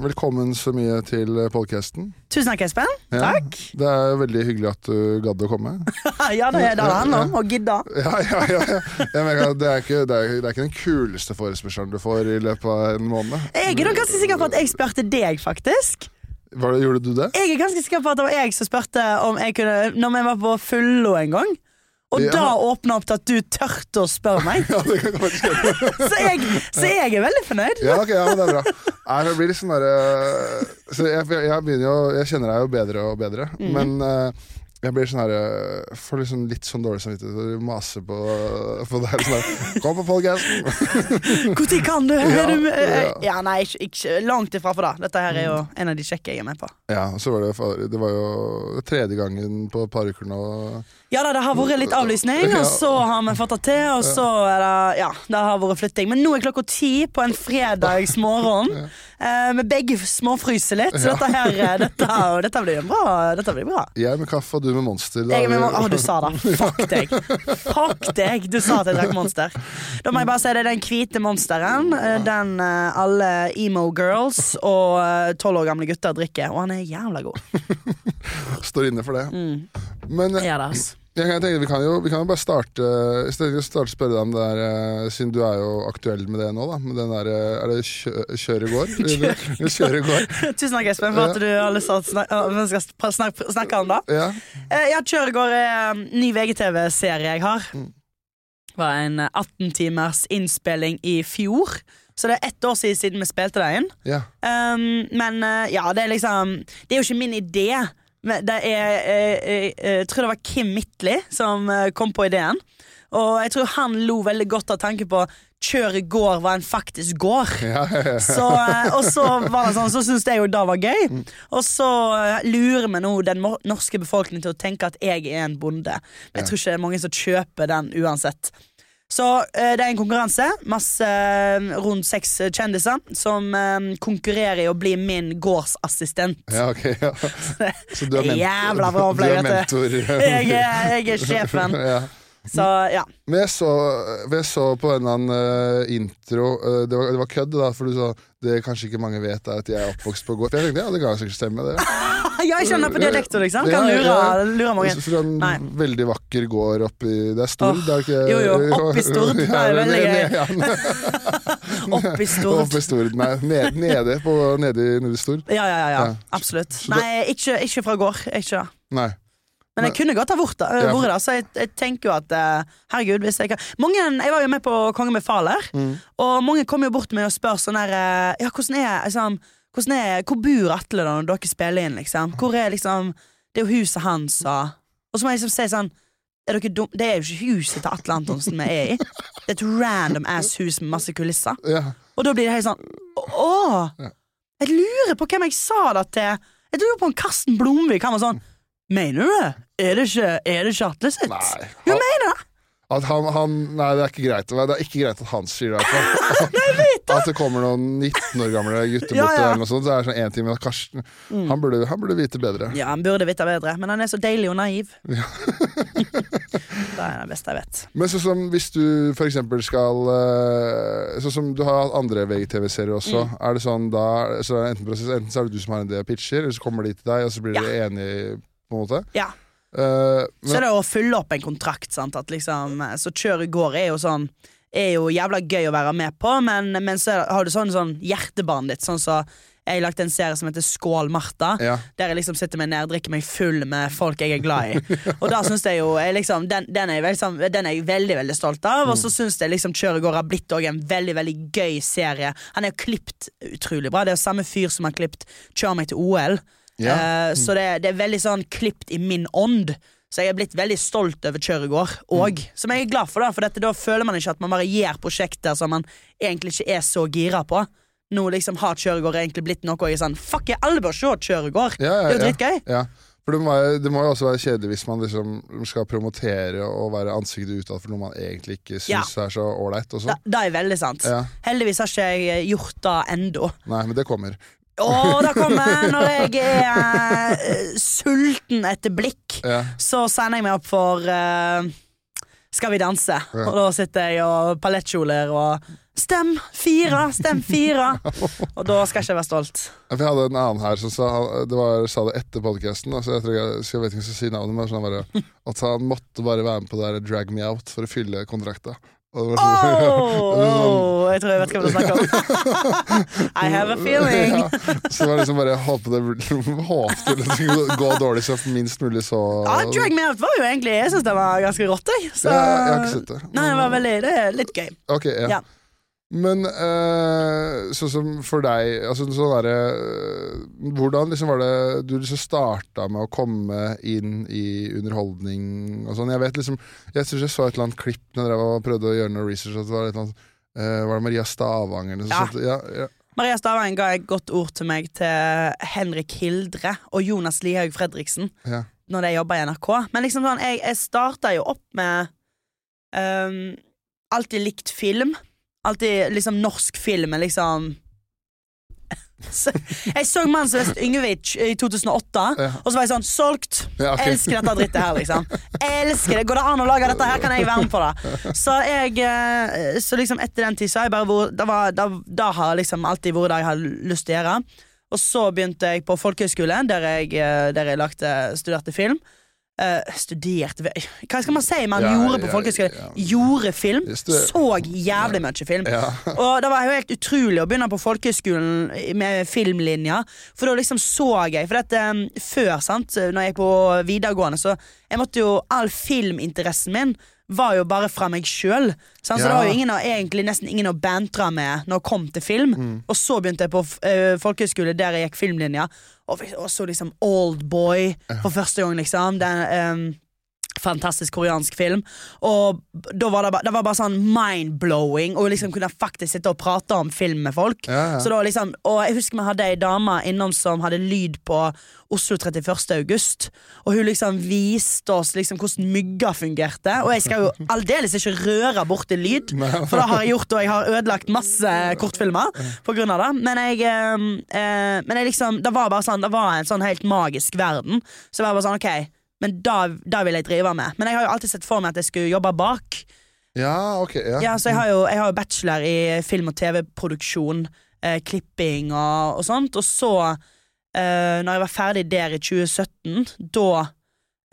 velkommen så mye til podkasten. Tusen takk, Espen. Ja, Takk. Det er veldig hyggelig at du gadd å komme. ja, det er det han handler om. Å gidde. Ja, ja, ja, ja. Det, er ikke, det, er, det er ikke den kuleste forespørselen du får i løpet av en måned. Jeg er ganske sikker på at jeg spurte deg, faktisk. Hva det, gjorde du det? Jeg er ganske sikker på at det var jeg som spurte om jeg kunne Når vi var på Fullo en gang. Og Ja. da åpna opp til at du tørte å spørre meg. Ja, det kan faktisk hende. Så jeg, så jeg er veldig fornøyd. Ja, ok, ja, men det er bra. Nei, det blir litt sånn derre Så jeg, jeg begynner jo Jeg kjenner deg jo bedre og bedre, mm. men uh, jeg blir sånn her Får liksom litt sånn dårlig samvittighet og maser på, på deg. Sånn der, Kom på podkasten! Når kan du? Ja, du med? ja. ja, nei, ikke, ikke langt ifra for det. Dette her er jo en av de kjekke jeg er med på. Ja, og så var det, det var jo tredje gangen på et par uker nå. Ja da, det har vært litt avlysning, og så har vi fått det til. Og så er det Ja, det har vært flytting. Men nå er klokka ti på en fredagsmorgen. eh, Vi begge småfryser litt, så dette her eh, dette, dette blir bra. Dette blir bra. Jeg med kaffe og du med Monster. Da Jeg, med, å, du sa det. Fuck deg. Fuck deg. Du sa at jeg drakk Monster. Da må jeg bare si det er den hvite Monsteren. eh, Den eh, alle emo girls og eh, tolv år gamle gutter drikker. Og han er jævla god. står inne for det. Mm. Men eh, Ja, det, altså. Jeg, tenker, vi, kan jo, vi kan jo bare starte I stedet for å starte spørre deg om det der eh, Siden du er jo aktuell med det nå, da. Med den der, eh, er det kjø, Kjør i går? Kjør i går. Tusen takk, Espen, for at du har lyst til å, skal snakke, snakke om det. Ja. ja, Kjør i Kjøregård er en ny VGTV-serie jeg har. Mm. Det var en eh, 18 timers innspilling i fjor. Så det er ett år siden, vi spilte det inn. ja. Um, men eh, ja, det er liksom Det er jo ikke min idé. Men det er eh, eh, Jeg tror det var Kim Midtly som eh, kom på ideen. Og jeg tror han lo veldig godt av tanken på Kjør i går var en faktisk går. Ja, ja, ja. Så, eh, og så var det sånn Så syntes jeg jo det var gøy. Og så eh, lurer vi nå den norske befolkningen til å tenke at jeg er en bonde. Men jeg tror ikke det er mange som kjøper den uansett. Så eh, det er en konkurranse. Masse eh, rundt seks kjendiser som eh, konkurrerer i å bli min gårdsassistent. ja, ok. Ja. Så du er, ment Jævla bra opplegg, mentor. Jeg jeg er sjefen. ja. Så ja. Men jeg så, jeg så på en eller annen eh, intro eh, det, var, det var kødd, da, for du sa det kanskje ikke mange vet, er at jeg er oppvokst på gård. Jeg tenkte ja, det kan sikkert stemme, det. Ja, jeg skjønner på dialekter, liksom. Kan lure, lure mange. Fra en Nei. veldig vakker gård oppi Det er Stord, oh, det er ikke jo, jo, oppi Stord. Det er veldig gøy. Oppi Stord. Oppi Stord, nei. Nede, nede, på, nede i nede Stord. Ja, ja, ja, ja. Absolutt. Nei, ikke, ikke fra gård. Ikke det. Nei. Men jeg kunne godt ha vært der, så jeg, jeg tenker jo at eh, Herregud, hvis jeg kan mange, Jeg var jo med på Kongen befaler, Mm. og mange kommer jo bort til meg og spør sånn her eh, Ja, hvordan er, liksom, hvordan er Hvor bor Atle da når dere spiller inn, liksom? Hvor er liksom Det er jo huset hans, og Og så må jeg liksom si sånn er? Det er jo ikke huset til Atle Antonsen vi er i. Det er et random ass hus med masse kulisser. Ja. Og da blir det helt sånn Åh! Jeg lurer på hvem jeg sa det til. Jeg lurer på om Karsten Blomvik. Han var sånn Mener du det? Er det ikke, er det ikke Atle sitt? Nei. Jo, mener! At han, han, nei, det er ikke greit. Det er ikke greit at han sier det. fall. At det kommer noen 19 år gamle gutter Ja, bort ja. eller sånt. Så er det sånn time men Karsten han, burde, han burde vite bedre. Ja, han burde vite bedre, men han er så deilig og naiv. det er det beste jeg vet. Men sånn som hvis du eksempel skal Sånn som du har hatt andre VGTV-serier også. Mm. Er det sånn da så enten, enten så er det du som har en idé og pitcher, eller så kommer de til deg, og så blir Ja. dere enige, på en måte. Ja. Eh, Så det er det å fylle opp en kontrakt. Sant? At liksom, så kjør i går er jo sånn Er jo jævla gøy å være med på, men, men så det- har du sånn, sånn hjertebarnet ditt. Sånn så jeg har lagt en serie som heter Skål, Martha. ja. Der jeg liksom sitter meg ned, drikker meg full med folk jeg er glad i. Og da synes jeg jo jeg liksom, den, den, er liksom, den er jeg veldig veldig stolt av. Og så syns jeg liksom Kjør i går har blitt en veldig veldig gøy serie. Han er jo klipt utrolig bra. Det er jo samme fyr som har klipt Kjør meg til OL. Ja. Mm. så det, det er veldig sånn klipt i min ånd. Så jeg er blitt veldig stolt over Kjøregård mm. Som jeg er glad for, da for dette, da føler man ikke at man bare gjør prosjekter som man egentlig ikke er så gira på. Nå liksom har Kjøregård egentlig blitt noe jeg er sånn Fuck, jeg alle bør se Kjøregård! Ja, ja, Det er jo ja. dritgøy. Ja. For det må, det må jo også være kjedelig hvis man liksom skal promotere og være ansiktet utad for noe man egentlig ikke syns er så ålreit. og det er veldig sant. Ja. Heldigvis har ikke jeg gjort det ennå. Nei, men det kommer. Å, det kommer når jeg er uh, sulten etter blikk. Ja. Så sender jeg meg opp for uh, Skal vi danse. Ja. Og da sitter jeg og palettkjoler og Stem fire! Stem fire! og da skal jeg ikke være stolt. Jeg hadde en annen her som sa det, var, sa det etter podkasten. Altså jeg, jeg, jeg vet ikke om jeg skal si navnet, men sånn bare, at han måtte bare være med på det der Drag Me Out for å fylle kontrakta. Sånn- Åh, jeg tror jeg vet hva du snakker om. I have a feeling. ja, så det var liksom bare håpe det håpte det skulle gå dårlig så minst mulig så Ja, Drag Me Out var jo egentlig Jeg syns det var ganske rått. Jeg. Så, Ja, jeg har ikke sett det. Nei, det var veldig Det er litt gøy. Ok, ja. Ja. Men eh, sånn som for deg altså, sånn der, eh, Hvordan liksom var det du liksom starta med å komme inn i underholdning og sånn? Jeg vet liksom Jeg syns jeg så et eller annet klipp når jeg prøvde å gjøre noe research, at det var et eller annet eh, Var det Maria Stavanger Liksom, Ja. sånt? Ja, ja. Maria Stavanger ga et godt ord til meg til Henrik Hildre og Jonas Lihaug Fredriksen ja. når de jobba i NRK. Men liksom sånn, jeg, jeg starta jo opp med um, Alltid likt film. Alltid liksom norsk film er liksom så, Jeg så Mannen som leste Yngvik i 2008, Ja. og så var jeg sånn Solgt! Ja, okay. Elsker dette drittet her, liksom. Elsker det. Går det an å lage dette her, kan jeg være med på det. Så jeg eh, Så liksom etter den tid så har jeg bare vært Det, var, det, det har liksom alltid vært det jeg har lyst til å gjøre. Og så begynte jeg på folkehøyskole, der jeg, eh, der jeg lagde, studerte film. Eh, studerte Hva skal man si man Ja, gjorde på ja, folkehøyskole? ja. Gjorde film. Så jævlig mye film. Og det var helt utrolig å begynne på folkehøyskolen med filmlinja. For da liksom så jeg For dette, um, før, sant, når jeg gikk på videregående, så jeg måtte jo All filminteressen min var jo bare fra meg sjøl. Så det var jo ingen å, egentlig nesten ingen å bantre med når det kom til film. Og så begynte jeg på uh, folkehøyskole der jeg gikk filmlinja, og, og så liksom Oldboy for første gang, liksom. Den, um, fantastisk koreansk film. Og da var det, bare, det var bare sånn mind-blowing å liksom kunne faktisk sitte og prate om film med folk. Ja, ja. Så da liksom, og jeg husker vi hadde ei dame innom som hadde lyd på Oslo 31. august. Og hun liksom viste oss liksom hvordan mygga fungerte. Og jeg skal jo aldeles ikke røre borti lyd, for det har jeg gjort, og jeg har ødelagt masse kortfilmer på grunn av det. Men jeg, eh, eh, men jeg liksom, det var bare sånn Det var en sånn helt magisk verden. Så jeg var bare sånn, ok men da, vil jeg drive med. Men jeg har jo alltid sett for meg at jeg skulle jobbe bak. ja, ok. Ja. Ja, så jeg har jo, jeg har jo bachelor i film- og TV-produksjon, eh, klipping og, og sånt. Og så, eh, når jeg var ferdig der i 2017, da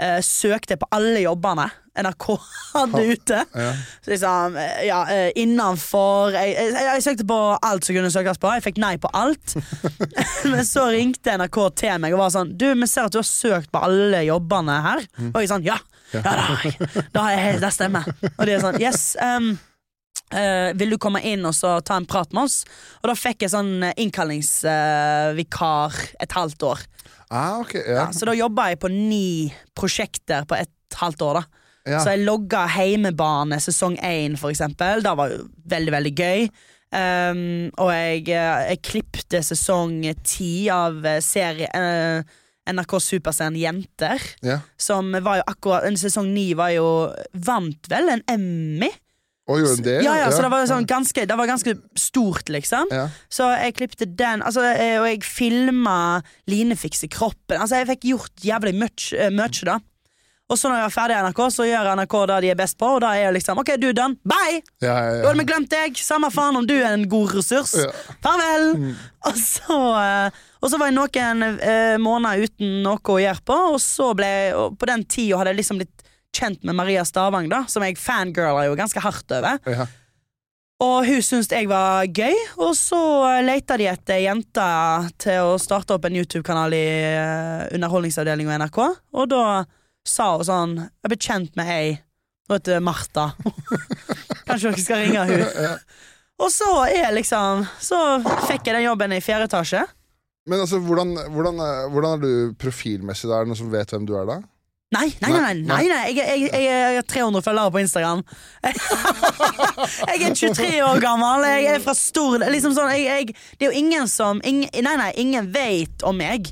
eh, søkte jeg på alle jobbene NRK hadde ute. Ja. Så liksom, eh, ja, eh, innenfor jeg, jeg, jeg søkte på alt som kunne søkes på. Jeg fikk nei på alt. Men så ringte NRK til meg og var sånn Du, vi ser at du har søkt på alle jobbene her. Og jeg sånn, ja. Ja, det har jeg. Det, jeg, det stemmer. Og de er sånn, yes Um, Uh, Vil du komme inn og så ta en prat med oss? Og da fikk jeg sånn innkallingsvikar innkallingsvikar et halvt år. Ah, okay, Ja. Ja, så da jobba jeg på ni prosjekter på et halvt år. da Ja. så jeg logga Heimebane sesong 1, for eksempel. Det var jo veldig, veldig gøy. Um, og jeg, eh, jeg klippte sesong 10 av eh, serie eh, NRK Superscenen Jenter. ja. Som var jo akkurat Sesong 9 var jo Vant vel en Emmy? Og gjorde en det? Ja, ja, så det var, sånn ganske, det var ganske stort, liksom. Ja. Så jeg klippte den, altså, og jeg filma Line fikse kroppen. Altså, jeg fikk gjort jævlig mye da. Og så når jeg er ferdig i NRK, så gjør NRK det de er best på, og da er jeg liksom OK, du er done. Bye! Ja, ja, ja, hadde vi glemt deg. Samme faen om du er en god ressurs. Ja. Farvel! Og så eh, Og så var jeg noen eh, måneder uten noe å gjøre på, og så ble og På den tida hadde jeg liksom blitt kjent med Maria Stavang, da som jeg fangirla jo ganske hardt over. ja. Og hun syntes jeg var gøy, og så leita de etter jenter til å starte opp en YouTube-kanal i uh, og i NRK. Og da sa hun sånn Jeg ble kjent med ei som heter Martha. Kanskje dere skal ringe henne. Og så er liksom Så fikk jeg den jobben i fjerde etasje. Men altså, hvordan, hvordan, er- hvordan er du profilmessig? Er det noen som vet hvem du er da? Nei, nei, nei, nei, nei. Jeg, jeg, jeg, jeg har 300 følgere på Instagram. jeg er 23 år gammel. Jeg er fra stor liksom sånn, Det er jo ingen som ingen, Nei, nei, ingen vet om meg.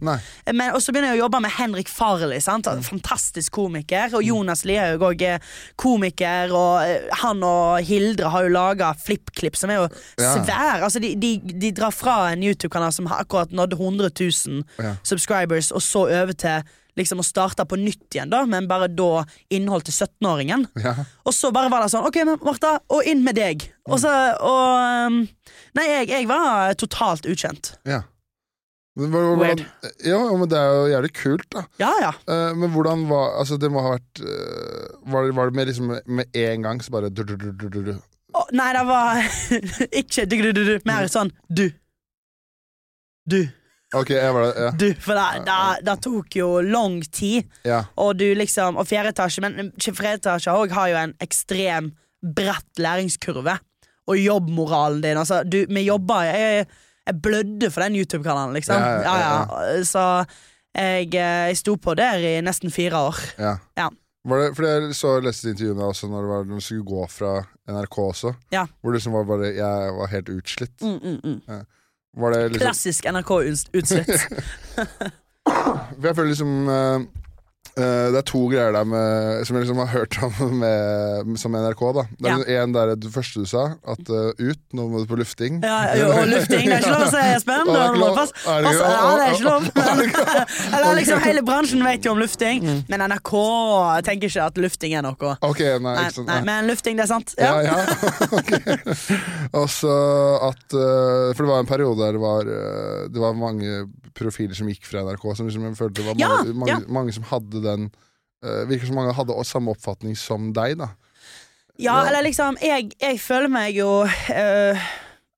Men, og så begynner jeg å jobbe med Henrik Farley. Sant? Fantastisk komiker. Og Jonas Lihaug òg er komiker. Og eh, han og Hildre har jo laga FlippKlipp, som er jo svær. Altså, de, de, de drar fra en YouTube-kanal som har akkurat nådde 100 000 Ja. subscribers, og så over til liksom å starte på nytt igjen, da men bare da innhold til 17-åringen. Ja. Og så bare var det sånn OK, men Martha, og inn med deg. Og så og um, Nei, jeg, jeg var totalt ukjent. ja. Men, hva- Weird. Ja, men det er jo jævlig kult, da. Ja, ja. Uh, men hvordan var Altså, det må ha vært uh, Var det, var det med, liksom, med en gang så bare du, du, du, du, du, du. Å, nei, det var ikke du, du, du, du, mer sånn du. Du. Ok, jeg var det. Ja. Du. For det, det, det tok jo lang tid. ja. Og du liksom Og fjerde etasje Men fjerde etasje også har jo en ekstrem bratt læringskurve. Og jobbmoralen din. Altså, du, vi jobba jeg, jeg blødde for den YouTube-kanalen, liksom. Ja, ja. Så jeg, eh, jeg sto på der i nesten fire år. ja. Ja. Var det, fordi jeg så leste intervjuet med deg når, du skulle gå fra NRK også. Ja. Hvor du liksom var bare Jeg var helt utslitt. Mm, mm, mm. Var det liksom Klassisk NRK-utslitt. Jeg føler liksom eh, eh, Det er to greier der med, som jeg liksom har hørt om med, som NRK. da Det er en der det første du sa, at uh, ut, nå må du på lufting. Ja, jo, og lufting. Det er ikke lov å si, Espen. Ja, det er Er det passe- Ja, det er ikke lov. Er det Eller liksom Hele bransjen vet jo om lufting, Mm. men NRK tenker ikke at lufting er noe. Ok, nei, Nei, ikke sant. nei, men lufting, det er sant. Ja, Ja. ja. ok. Og så at uh, For det var en periode der det var, det var mange profiler som gikk fra NRK, som liksom jeg følte det var mange, mange, ja. mange som hadde den uh, Virker som mange hadde samme oppfatning som deg, da. Ja, eller liksom Jeg, jeg føler meg jo øh,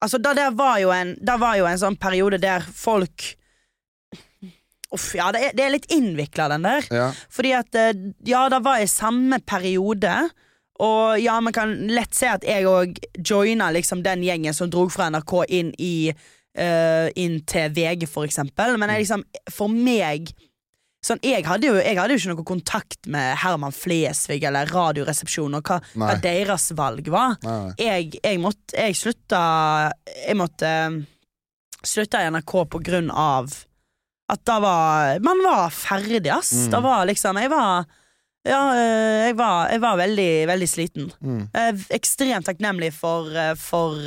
Altså, da der var jo en Da var jo en sånn periode der folk Uff, ja, det er, det er litt innvikla, den der. Ja, Fordi at øh, Ja, det var i samme periode. Og ja, man kan lett se at jeg òg joina liksom den gjengen som drog fra NRK inn i øh, Inn til VG, for eksempel. Men jeg liksom, for meg Sånn, jeg, hadde jo, jeg hadde jo ikke noe kontakt med Herman Flesvig eller Radioresepsjonen og hva, hva deres valg var. nei, nei. Jeg, jeg måtte Jeg slutta Jeg måtte eh, slutta i NRK på grunn av at da var Man var ferdig, ass. Mm. Da var liksom Jeg var Ja, eh, jeg var, jeg var veldig, veldig sliten. Mm. Er ekstremt takknemlig for, eh, for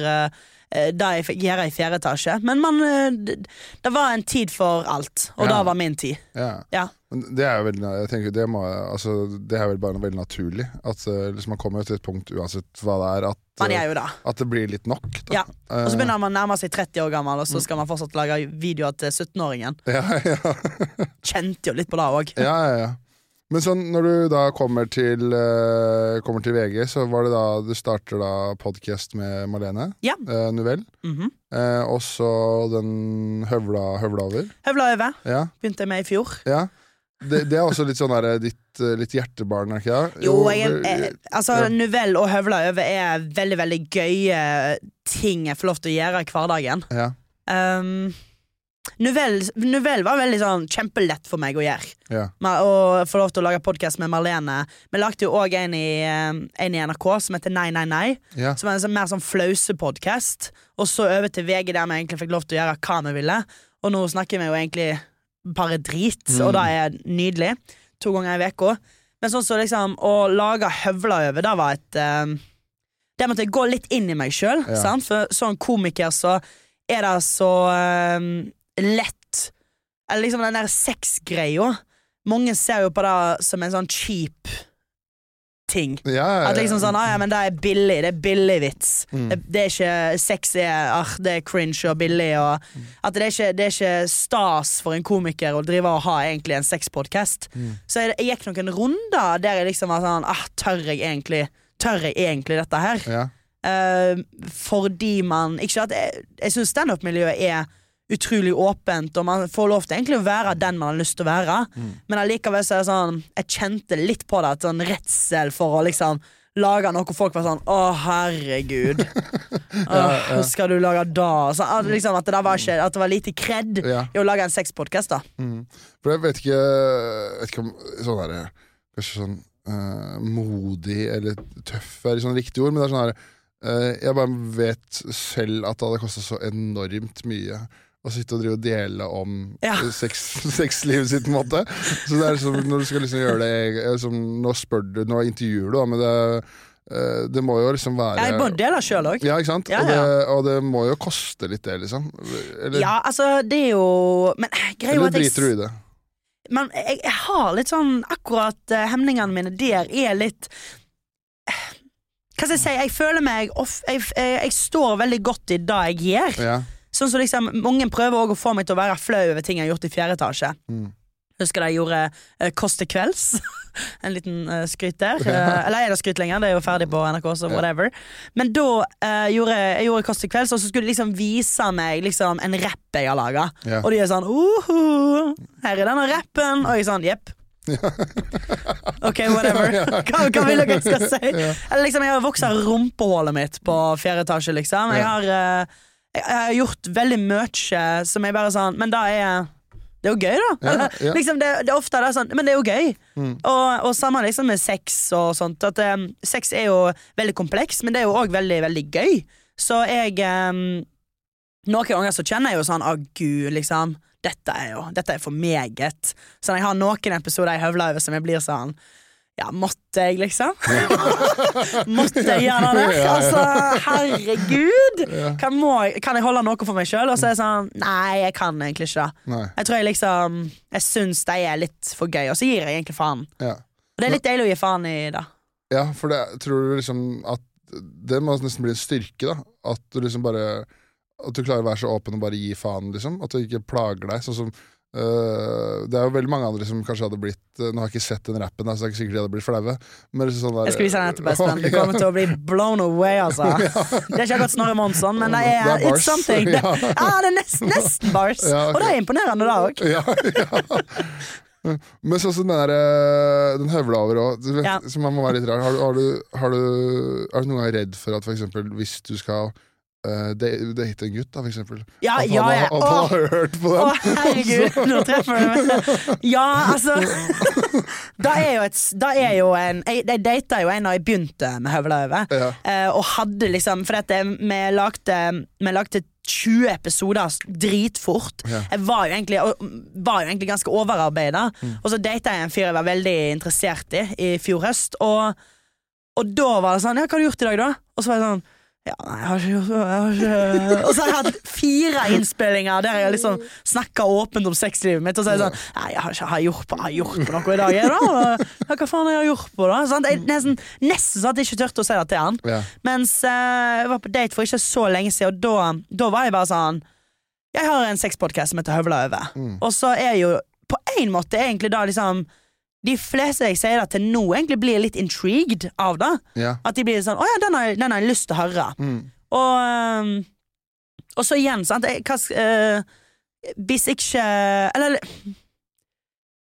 eh, det jeg fikk gjøre i fjerde etasje. Men man, eh, det, det var en tid for alt, og Ja. da var min tid. Ja. Ja. Det er veldig jeg tenker, det, må, altså, det er vel bare veldig naturlig. At eh, liksom, Man kommer til et punkt uansett hva det er, at, det. at det blir litt nok. Da. Ja. Og så begynner man å nærme seg 30 år gammel, og så skal man fortsatt lage videoer til 17-åringen. ja, ja. Kjente jo litt på det òg. ja, ja, ja. Men sånn, når du da kommer til, uh, kommer til VG, så var det da du starter da podkast med Malene. Ja. Eh, Novell. -hmm. uh, og så den høvla, høvla over. Høvla over. Ja. Begynte jeg med i fjor. ja. Det, det er også litt sånn der, ditt eh, litt hjertebarn, er ikke det? Jo, jeg, jeg, altså ja. Novell og Høvla over er veldig veldig gøye ting jeg får lov til å gjøre i hverdagen. ja, Um, Novell, Novell var veldig sånn kjempelett for meg å gjøre. ja. Å få lov til å lage podkast med Marlene. Vi lagde jo òg en, i, um, en i NRK som heter Nei, nei, nei. ja. Som er en sånn, mer sånn flausepodkast. Og så over til VG, der vi egentlig fikk lov til å gjøre hva vi ville. Og nå snakker vi jo egentlig bare drit, Mm. og det er nydelig. To ganger i uka. Men sånn så liksom å lage høvler over, det var et um, Det måtte jeg gå litt inn i meg sjøl. Ja. For sånn komiker så er det så um, lett Eller liksom den der sexgreia. Mange ser jo på det som en sånn cheap ting. ja, ja, ja. At liksom sånn, ah, ja, men det er billig, det er billig vits. Mm. Det, det er ikke Sex er, ah, det er cringe og billig og Mm. At det er, ikke, det er ikke stas for en komiker å drive og ha egentlig en sexpodcast. Mm. Så jeg, jeg gikk noen runder der jeg liksom var sånn ah, Tør jeg egentlig Tør jeg egentlig dette her? ja. Uh, fordi man Ikke at Jeg, jeg syns standup-miljøet er utrolig åpent, og man får lov til egentlig å være den man har lyst til å være. Mm. Men allikevel så er det sånn Jeg kjente litt på det, et sånn redsel for å liksom lage noe folk var sånn Å, herregud. Åh, skal du lage da? Så, at, liksom, at, det var ikke, at det var lite kred ja. i å lage en sexpodkast, da. Mm. For jeg vet ikke, vet ikke om sånn der, Kanskje sånn uh, modig eller tøff er sånn riktig ord, men det er sånn her uh, Jeg bare vet selv at det hadde kosta så enormt mye å sitte og drive og dele om Ja. eh, sex, sexlivet sitt, på en måte. Så det er som når du skal liksom gjøre det eh, som, Nå spør du, nå intervjuer du, da, men det, eh, det må jo liksom være Jeg må dele sjøl òg. Ja, ikke sant? Ja, Og, det, og det må jo koste litt, det, liksom. Eller, Ja, altså, det er jo Men greia er at jeg driter du i det? Men jeg, jeg har litt sånn Akkurat uh, hemningene mine der er litt eh, Hva skal jeg si? Jeg føler meg off, jeg, jeg, jeg står veldig godt i det jeg gjør. Ja. Sånn som liksom Mange prøver også å få meg til å være flau over ting jeg har gjort i fjerde etasje. Mm. Husker da jeg gjorde uh, Kåss til kvelds. en liten uh, skryt der. Uh, eller er det skryt lenger? Det er jo ferdig på NRK, så whatever. Men da uh, gjorde jeg gjorde Kåss til kvelds, og så skulle de liksom vise meg liksom en rapp jeg har laga. Ja. Og de er sånn Uhu, Her er denne rappen. Og jeg er sånn Jepp. ok, whatever. Hva, hva vil dere jeg skal si? Eller liksom, Jeg har voksa rumpehullet mitt på fjerde etasje, liksom. Jeg har, eh, jeg, har gjort veldig mye som jeg bare sånn Men da er jeg det er jo gøy, da. Ja, ja. Liksom det, det er ofte det er sånn, men det er jo gøy. Mm. Og, og samme liksom med sex og sånt. At um, Sex er jo veldig kompleks, men det er jo òg veldig, veldig gøy. Så jeg um, Noen ganger så kjenner jeg jo sånn Å, gud, liksom. Dette er jo Dette er for meget. Så jeg har noen episoder jeg høvler over som jeg blir sånn ja, måtte jeg, liksom? måtte jeg gjøre det? Altså, herregud! Kan, må, kan jeg holde noe for meg sjøl? Og så er jeg sånn Nei, jeg kan egentlig ikke det. Jeg tror jeg liksom Jeg syns de er litt for gøy, og så gir jeg egentlig faen. Ja. Og det er litt deilig å gi faen i det. ja, for det tror du liksom at Det må nesten bli en styrke, da. At du liksom bare At du klarer å være så åpen og bare gi faen, liksom. At du ikke plager deg. Sånn som øh, det er jo veldig mange andre som kanskje hadde blitt øh, Nå har jeg ikke sett den rappen, da, så det er ikke sikkert de hadde blitt flaue. Men det sånn Jeg skal vise deg etterpå, Espen. Du kommer til å bli blown away, altså. Det er ikke akkurat Snorre Monsson, men det er, Det er it's something. Det, Ja. ja, det er nesten, nesten bars. Ja, okay. Og det er imponerende, det òg. ja, ja. Men sånn som den der øh, Den høvla over òg, som man må være litt rar. Har du, har du, har du, er du noen gang redd for at eksempel hvis du skal øh, date date en gutt, da, for eksempel Ja, At han, ja, ja. at han har hørt på Å, herregud, nå treffer du meg. Ja, altså Da er jo et da er jo en Jeg, jeg data jo en da jeg begynte med Høveløve. Ja. Eh, og hadde liksom For dette, vi lagde Vi lagde 20 episoder dritfort. Ja. Jeg var jo egentlig, var jo egentlig ganske overarbeida. Mm. Og så data jeg en fyr jeg var veldig interessert i i fjor høst. Og, og da var det sånn Ja, hva har du gjort i dag, da? Og så var jeg sånn ja, jeg har ikke jeg har ikke... Og så har jeg hatt fire innspillinger der jeg liksom snakka åpent om sexlivet mitt. Og så er jeg sånn Nei, jeg har ikke har gjort, på, har gjort på noe i dag, jeg, da? Ja, hva faen har jeg gjort på, da? Sånn, Jeg, nesten, nesten så at jeg ikke turte å si det til han. Ja. Mens eh, jeg var på date for ikke så lenge siden, og da, da var jeg bare sånn Jeg har en sexpodkast som heter Høvla over, Mm. og så er jo på en måte egentlig da liksom De fleste jeg sier det til nå, egentlig blir litt intrigued av det. Ja. At de blir sånn Å ja, den har, den har jeg lyst til å høre. Mm. Og, og så igjen, sant hva, uh, Hvis ikke Eller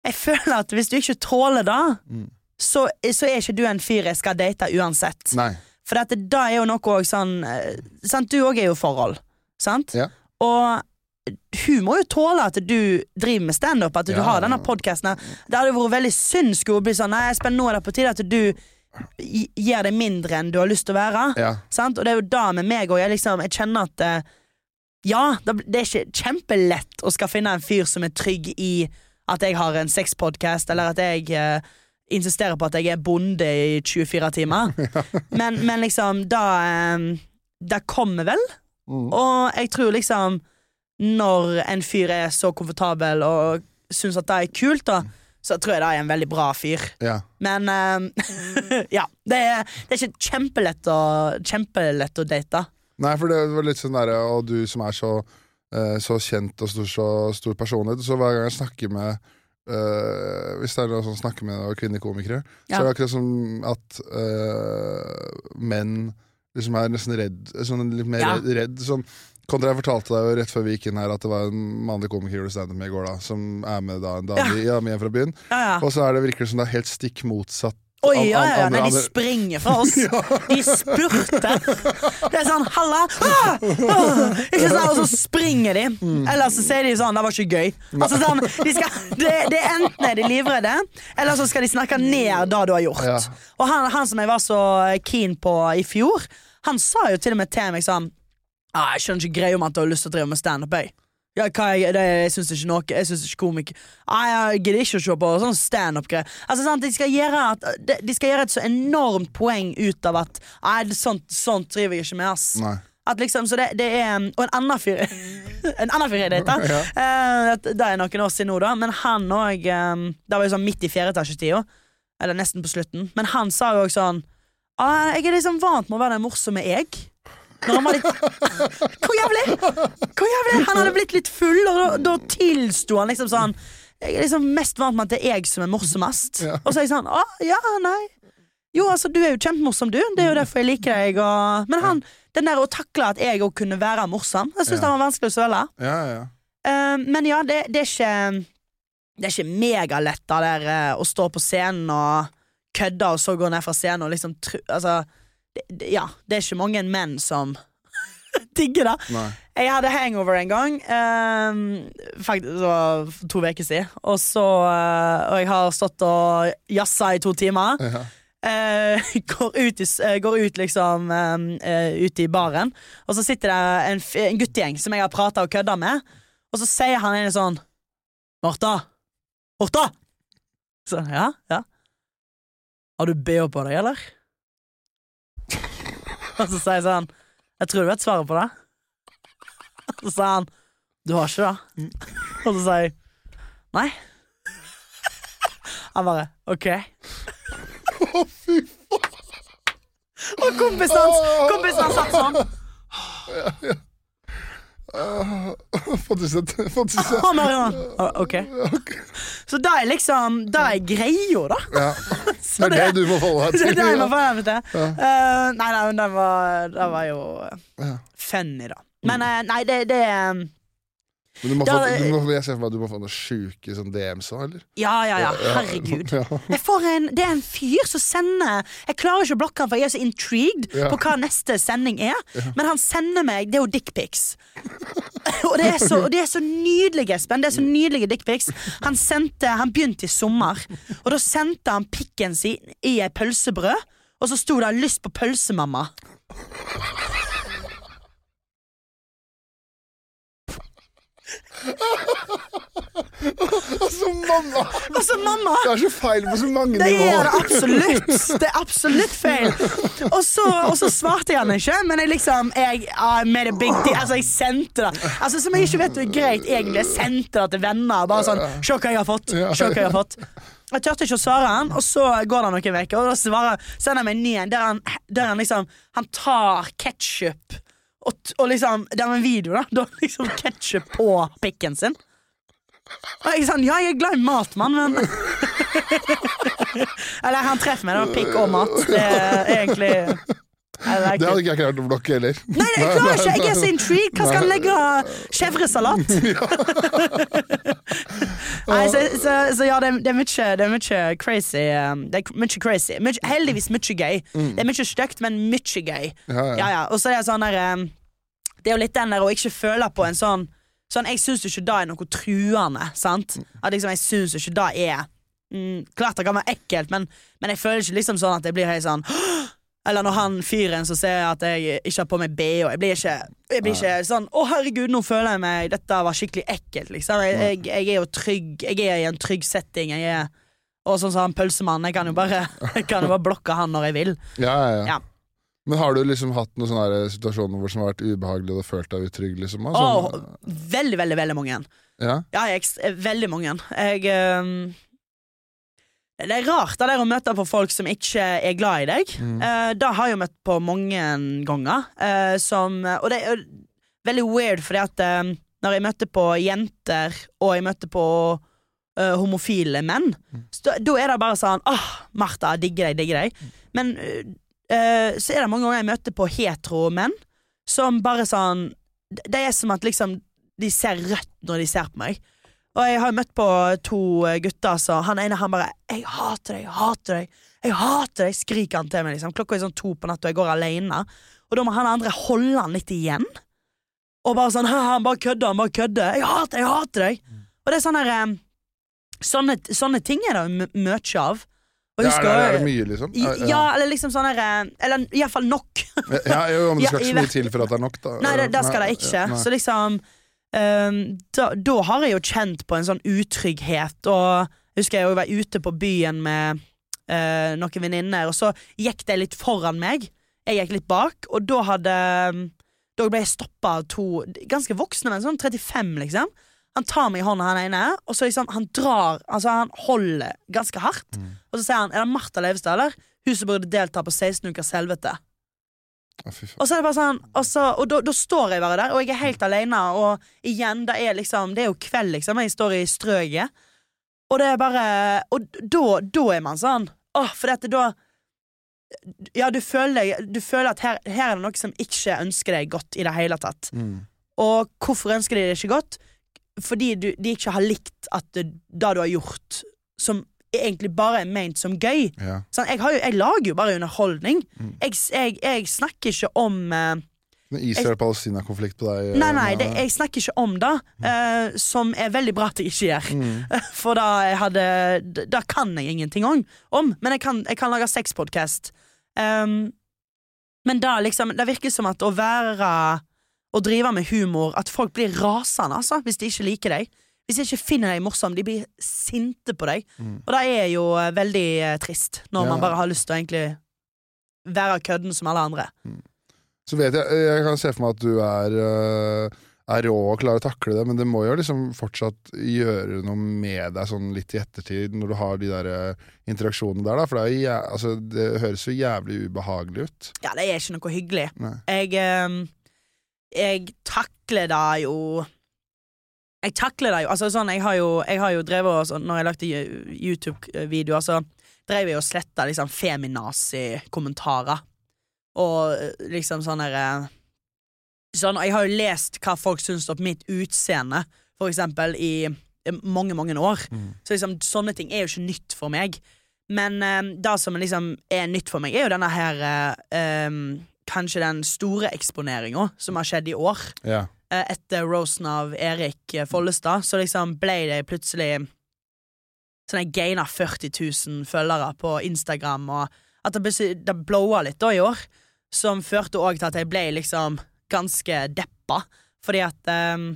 Jeg føler at hvis du ikke tåler det, Mm. så, så er ikke du en fyr jeg skal date uansett. Nei. For dette, da er jo noe også sånn eh, sant? Du òg er jo forhold, sant? Ja. Og hun må jo tåle at du driver med standup, at du Ja, har denne podkasten. Det hadde vært veldig synd skulle bli sånn Nei, Espen, nå er det på tide at du gir deg mindre enn du har lyst til å være. Ja. Sant? Og det er jo da med meg òg. Jeg, liksom, jeg kjenner at eh, Ja, det, det er ikke kjempelett å skal finne en fyr som er trygg i at jeg har en sexpodkast, eller at jeg uh, insisterer på at jeg er bonde i 24 timer. men, men liksom, da um, Det kommer vel. Mm. Og jeg tror liksom Når en fyr er så komfortabel og syns at det er kult, da, så tror jeg det er en veldig bra fyr. ja. Men uh, ja. Det er, det er ikke kjempelett å, kjempelett å date. Nei, for det var litt sånn derre Og du som er så, uh, så kjent og stor, så stor personlighet, så hver gang jeg snakker med Uh, Hvis det er noe sånn snakker med kvinnekomikere kvinnelige komikere, så er det akkurat som at uh, menn liksom er nesten redd Sånn litt mer Ja. redd sånn Kontra jeg fortalte deg jo rett før vi gikk inn her at det var en mannlig komiker gjorde standup med i går, da som er med da en dame ja. en fra byen. Ja. Og så er det virker det som det er helt stikk motsatt Oi, An- ja, an- ja, ja. Nei, de springer fra oss. De spurter. Det er sånn 'halla', ah, ah. Ikke sånn, og så springer de. Mm. Eller så sier de sånn 'det var ikke gøy'. Altså sånn, de skal, det, det Enten er de livredde, eller så skal de snakke ned det du har gjort. Og han, han som jeg var så keen på i fjor, han sa jo til og med til meg sånn ah, 'Jeg skjønner ikke greia om at du har lyst til å drive med standup'. jeg.» Ja, jeg, det, jeg syns ikke noe Jeg syns ikke komikk ah, Jeg gidder ikke å se på sånn standup-greier. Altså, sant, de, skal gjøre at, de, de skal gjøre et så enormt poeng ut av at ah, sånt, sånt driver jeg ikke med, ass. Nei. At liksom, så det, det er Og en annen fyr En annen fyr jeg data ja. uh, det er noen år siden nå, da, men han òg Det var jo sånn midt i fjerdeetasjetida. Eller nesten på slutten. Men han sa jo òg sånn ah, Jeg er liksom vant med å være den morsomme jeg. Når han var litt Hvor jævlig? Hvor jævlig? Han hadde blitt litt full, og da, da tilsto han liksom sånn Jeg er liksom mest vant med at det er jeg som er morsomst. Og så er jeg sånn Å, ja, nei. Jo, altså, du er jo kjempemorsom, du. Det er jo derfor jeg liker deg. Og... Men han, den der å takle at jeg òg kunne være morsom, jeg syns Ja. det var vanskelig å svelge. Ja, ja. Uh, men ja, det, det er ikke Det er ikke megalett der eh, å stå på scenen og kødde, og så gå ned fra scenen og liksom tru, Altså, det, ja. Det er ikke mange menn som digger det. Nei. Jeg hadde hangover en gang, Um, faktisk det var to uker siden. Og så uh, Og jeg har stått og jazza i to timer. Ja. Uh, går, ut i, eh, går ut liksom um, ut i baren, og så sitter det en, en guttegjeng som jeg har prata og kødda med, og så sier han ene sånn Martha! Martha! Så ja, ja. Har du BH på deg, eller? Og så sier jeg sånn Jeg tror du vet svaret på det. Og så sa han Du har ikke det? Og så sier jeg Nei. Han bare OK. Å, fy faen. Og kompisen hans Kompisen hans satt sånn. Ja, Fått i seg Fått i seg Han bare sånn «Å, OK. Så da er liksom Da er greia, da. Ja. Det er det du må holde det er det jeg må til. fornærme til. Eh, nei, nei, men det var, det var jo funny, da. Men eh, nei, det, det eh, Men du må Da- få, du må, jeg ser for meg at du må få noen sjuke sånn DMs òg, eller? Ja, ja, ja. Ja, ja. Herregud. En, det er en fyr som sender Jeg klarer ikke å blokke han, for jeg er så intrigued Ja. på hva neste sending er. Men han sender meg Det er jo dickpics. og det er, så, og det er så nydelige, Espen. Det er så nydelige dickpics. Han sendte Han begynte i sommer, og da sendte han pikken sin i ei pølsebrød, og så sto det 'lyst på pølsemamma'. Altså, mamma! Altså, mamma! Det er så feil på så mange Det er det nivåer. absolutt! Det er absolutt feil. Og så, og så svarte jeg han ikke, men jeg liksom Jeg a big. Altså, jeg sendte det. Altså, Som jeg ikke vet er greit, egentlig. Jeg sendte det til venner. Bare sånn Se hva jeg har fått. Se hva jeg har fått. Jeg turte ikke å svare han, og så går det noen uker, og da svarer, sender han meg en ny en der han, der han liksom Han tar ketsjup og, og liksom Det er en video, da. Da liksom ketsjup på pikken sin. Og jeg sånn, ja, jeg er glad i mat, mann, men Eller han treffer meg, var pikk og mat. Det er egentlig I like Det hadde ikke jeg klart å blokke heller. Nei, jeg klarer ikke, jeg er så intrigued. Hva skal han legge av chèvresalat? Nei, så, så, så ja, det, er- det er mye Det er mye crazy. um, Det er mye crazy. Mye, heldigvis mye gøy. Det er mye stygt, men mye gøy. Ja, ja. Og så er det sånn der um, Det er jo litt den der å ikke føle på en sånn Sånn, Jeg syns ikke det er noe truende. Sant? At liksom, Jeg syns ikke det er mm, Klart det kan være ekkelt, men, men jeg føler ikke liksom sånn at jeg blir helt sånn Eller når han fyren som jeg at jeg ikke har på meg BH Jeg blir ikke, jeg blir ikke sånn Å, herregud, nå føler jeg meg Dette var skikkelig ekkelt, liksom. Jeg, jeg, jeg er jo trygg Jeg er i en trygg setting. Jeg er og sånn som han pølsemannen, jeg kan jo bare kan jo bare blokke han når jeg vil. Ja, ja, ja. Ja. Men har du liksom hatt noen sånne situasjoner hvor som har vært ubehagelig og du har følt deg utrygg? Liksom, Sånn, Åh, sånn, veldig, veldig, veldig mange. ja? Ja, jeg, er veldig mange. Jeg ehm, Det er rart det der å møte på folk som ikke er glad i deg. Mm. Uh, det har jeg møtt på mange ganger. Uh, som, og det er veldig weird, fordi at uh, når jeg møtte på jenter, og jeg møtte på eh, homofile menn, mm. da, er det bare sånn Åh, Martha, digger deg, digger deg. Men eh, så er det mange ganger jeg møter på hetero menn, som bare sånn Det det er som at liksom de ser rødt når de ser på meg. Og jeg har møtt på to gutter, så han ene han bare 'Jeg hater deg, jeg hater deg. Jeg hater deg, skriker han til meg. liksom Klokka er sånn to på natta, og jeg går alene. Og da må han andre holde han litt igjen. Og bare sånn Han bare kødder, han bare kødder. Jeg hater, jeg hater deg! Og det er sånn her eh, sånne, sånne ting er det mye av. Og Ja, husker, er, det, er det mye, liksom? I- Ja, eller liksom sånn her eh, Eller iallfall nok. ja, jo, men det skal ikke så mye til for at det er nok, da. Nei, det, det skal det ikke. Nei. Så liksom da, da har jeg jo kjent på en sånn utrygghet, og jeg husker jeg var ute på byen med uh, noen venninner, og så gikk de litt foran meg. Jeg gikk litt bak, og da hadde Da ble jeg stoppa av to ganske voksne menn, sånn 35, liksom. Han tar meg i hånda, han ene, og så liksom han drar Altså han holder ganske hardt. Mm. Og så sier han Er det Martha Leivestad, eller? Hun som burde delta på 16 ukers helvete. Og så er det bare sånn så, og da, da står jeg bare der, og jeg er helt alene. Og igjen, det er liksom Det er jo kveld, liksom. Jeg står i strøket. Og det er bare Og da, da er man sånn Åh, for dette da Ja, du føler, du føler at her, her er det noe som ikke ønsker deg godt i det hele tatt. Mm. Og hvorfor ønsker de det ikke godt? Fordi du, de ikke har likt at det, det du har gjort, som egentlig bare er ment som gøy. Ja. Sånn, jeg, har jo, jeg lager jo bare underholdning. Mm. Jeg, jeg, jeg snakker ikke om uh, Israel-Palestina-konflikt på deg? Nei, nei, eh, det, jeg snakker ikke om det, Uh, som er veldig bra at jeg ikke gjør. mm. For da hadde Da kan jeg ingenting om, om men jeg kan, jeg kan lage sexpodkast. Um, men da liksom Det virker som at å være Å drive med humor At folk blir rasende, altså, hvis de ikke liker deg. Hvis jeg ikke finner deg morsom. De blir sinte på deg. Mm. Og det er jo eh, veldig eh, trist, når Ja. man bare har lyst til å egentlig være kødden som alle andre. Så vet jeg Jeg kan se for meg at du er, øh, er rå og klarer å takle det, men det må jo liksom fortsatt gjøre noe med deg sånn litt i ettertid, når du har de der interaksjonene der, da. For det, jo altså, det høres jo jævlig ubehagelig ut. Ja, det er ikke noe hyggelig. Jeg Jeg takler det jo Jeg takler det jo Altså sånn, jeg har jo, jeg har jo drevet og sånn, Når jeg lagde YouTube-videoer, så drev jeg og sletta liksom feminazi-kommentarer. Og eh, liksom sånn der eh, Sånn, Jeg har jo lest hva folk syns om mitt utseende, for eksempel, i eh, mange, mange år. Mm. Så liksom, sånne ting er jo ikke nytt for meg. Men eh, det som liksom er nytt for meg, er jo denne her em, Kanskje den store eksponeringa som har skjedd i år. Ja. Eh, etter rosen av Erik eh, Follestad, så liksom ble det plutselig Sånn jeg gaina 40 000 følgere på Instagram, og at det, det blowa litt da i år. Som førte òg til at jeg ble liksom ganske deppa, fordi at um,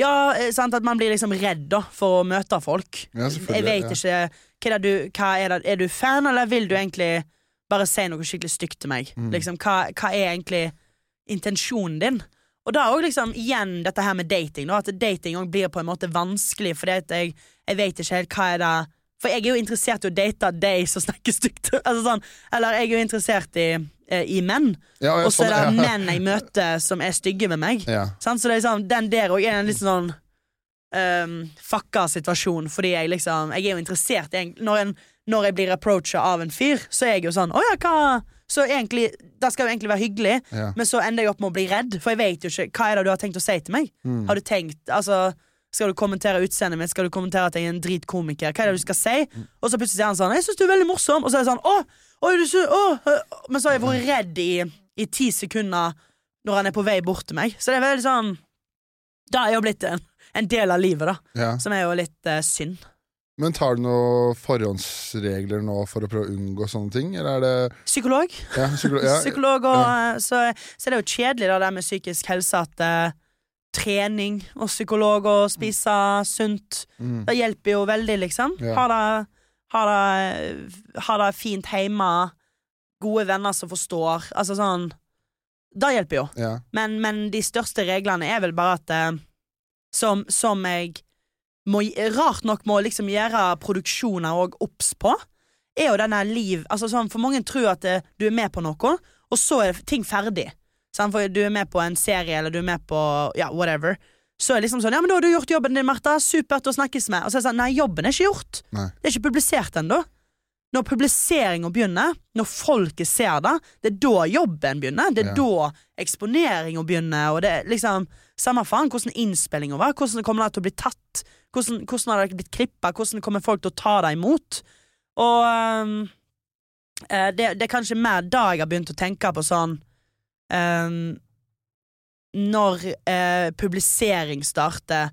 Ja, eh, sant, at man blir liksom redd da for å møte folk. Ja, jeg vet ikke hva er, du, hva er, det, er du fan, eller vil du egentlig bare si noe skikkelig stygt til meg? Mm. Liksom, hva, hva er egentlig intensjonen din? Og da òg liksom igjen dette her med dating, da, at dating også blir på en måte vanskelig, fordi at jeg, jeg vet ikke helt hva er det For jeg er jo interessert i å date deg som snakker stygt. altså sånn, eller jeg er jo interessert i, eh, i menn, Ja, og så er det sånn, ja. menn jeg møter som er stygge med meg. Ja. Sånn, Så det er liksom, den der òg er en litt sånn um, fucka situasjon, fordi jeg liksom Jeg er jo interessert i når, en, når jeg blir approacha av en fyr, så er jeg jo sånn Å ja, hva Så egentlig Det skal jo egentlig være hyggelig, Ja. men så ender jeg opp med å bli redd, for jeg vet jo ikke Hva er det du har tenkt å si til meg? Mm. Har du tenkt Altså skal du kommentere utseendet mitt? Skal du kommentere at jeg er en dritkomiker? Hva er det du skal si? Og så plutselig sier han sånn 'Jeg syns du er veldig morsom', og så er det sånn 'Å, oi, du sy å, øh». Men så har jeg vært redd i, i ti sekunder når han er på vei bort til meg. Så det er veldig sånn Da er jo blitt en, en del av livet, da. ja. Som er jo litt uh, synd. Men tar du noen forhåndsregler nå for å prøve å unngå sånne ting, eller er det Psykolog. ja, psykolo ja, Psykolog og ja. så, så er det jo kjedelig da, det med psykisk helse at uh, trening og psykolog og spise sunt mm. Det hjelper jo veldig, liksom. Ha, det, ha, det, ha det fint hjemme. Gode venner som forstår. Altså sånn Det hjelper jo. ja. Men, men de største reglene er vel bare at uh, som, som jeg må, rart nok må liksom gjøre produksjoner og obs på, er jo denne liv altså sånn, For mange tror at eh, du er med på noe, og så er ting ferdig. Sånn, For du er med på en serie, eller du er med på ja, whatever. Så er det liksom sånn Ja, men da har du gjort jobben din, Martha. Supert å snakkes med. Og så er det sånn Nei, jobben er ikke gjort. Nei. Det er ikke publisert ennå. Når publiseringa begynner, når folket ser det, det er da jobben begynner. Det er Ja. da eksponeringa begynner. Og det er liksom Samme faen hvordan innspillinga var, hvordan kommer det til å bli tatt, hvordan, hvordan har det blitt klippa, hvordan kommer folk til å ta deg imot. Og eh, det, det er kanskje mer da jeg har begynt å tenke på sånn ehm, Når uh, publisering starter,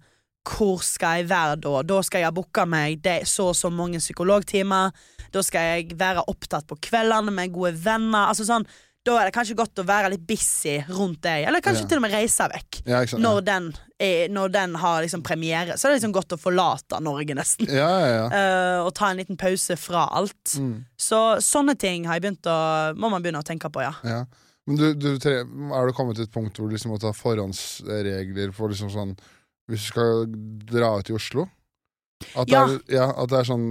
hvor skal jeg være da? Da skal jeg ha booka meg det, så og så mange psykologtimer. Da skal jeg være opptatt på kveldene med gode venner. Altså sånn da er det kanskje godt å være litt busy rundt deg, eller kanskje Ja. til og med reise vekk. Ja, sant? Når den, er, når den har liksom premiere, så er det liksom godt å forlate Norge, nesten. Ja, ja, ja. Eh, og ta en liten pause fra alt. Mm. Så sånne ting har jeg begynt å, må man begynne å tenke på, ja. ja. Men du, du, er du kommet til et punkt hvor du liksom må ta forhåndsregler for liksom sånn Hvis du skal dra ut i Oslo? At, Ja. det, er, ja, at det er sånn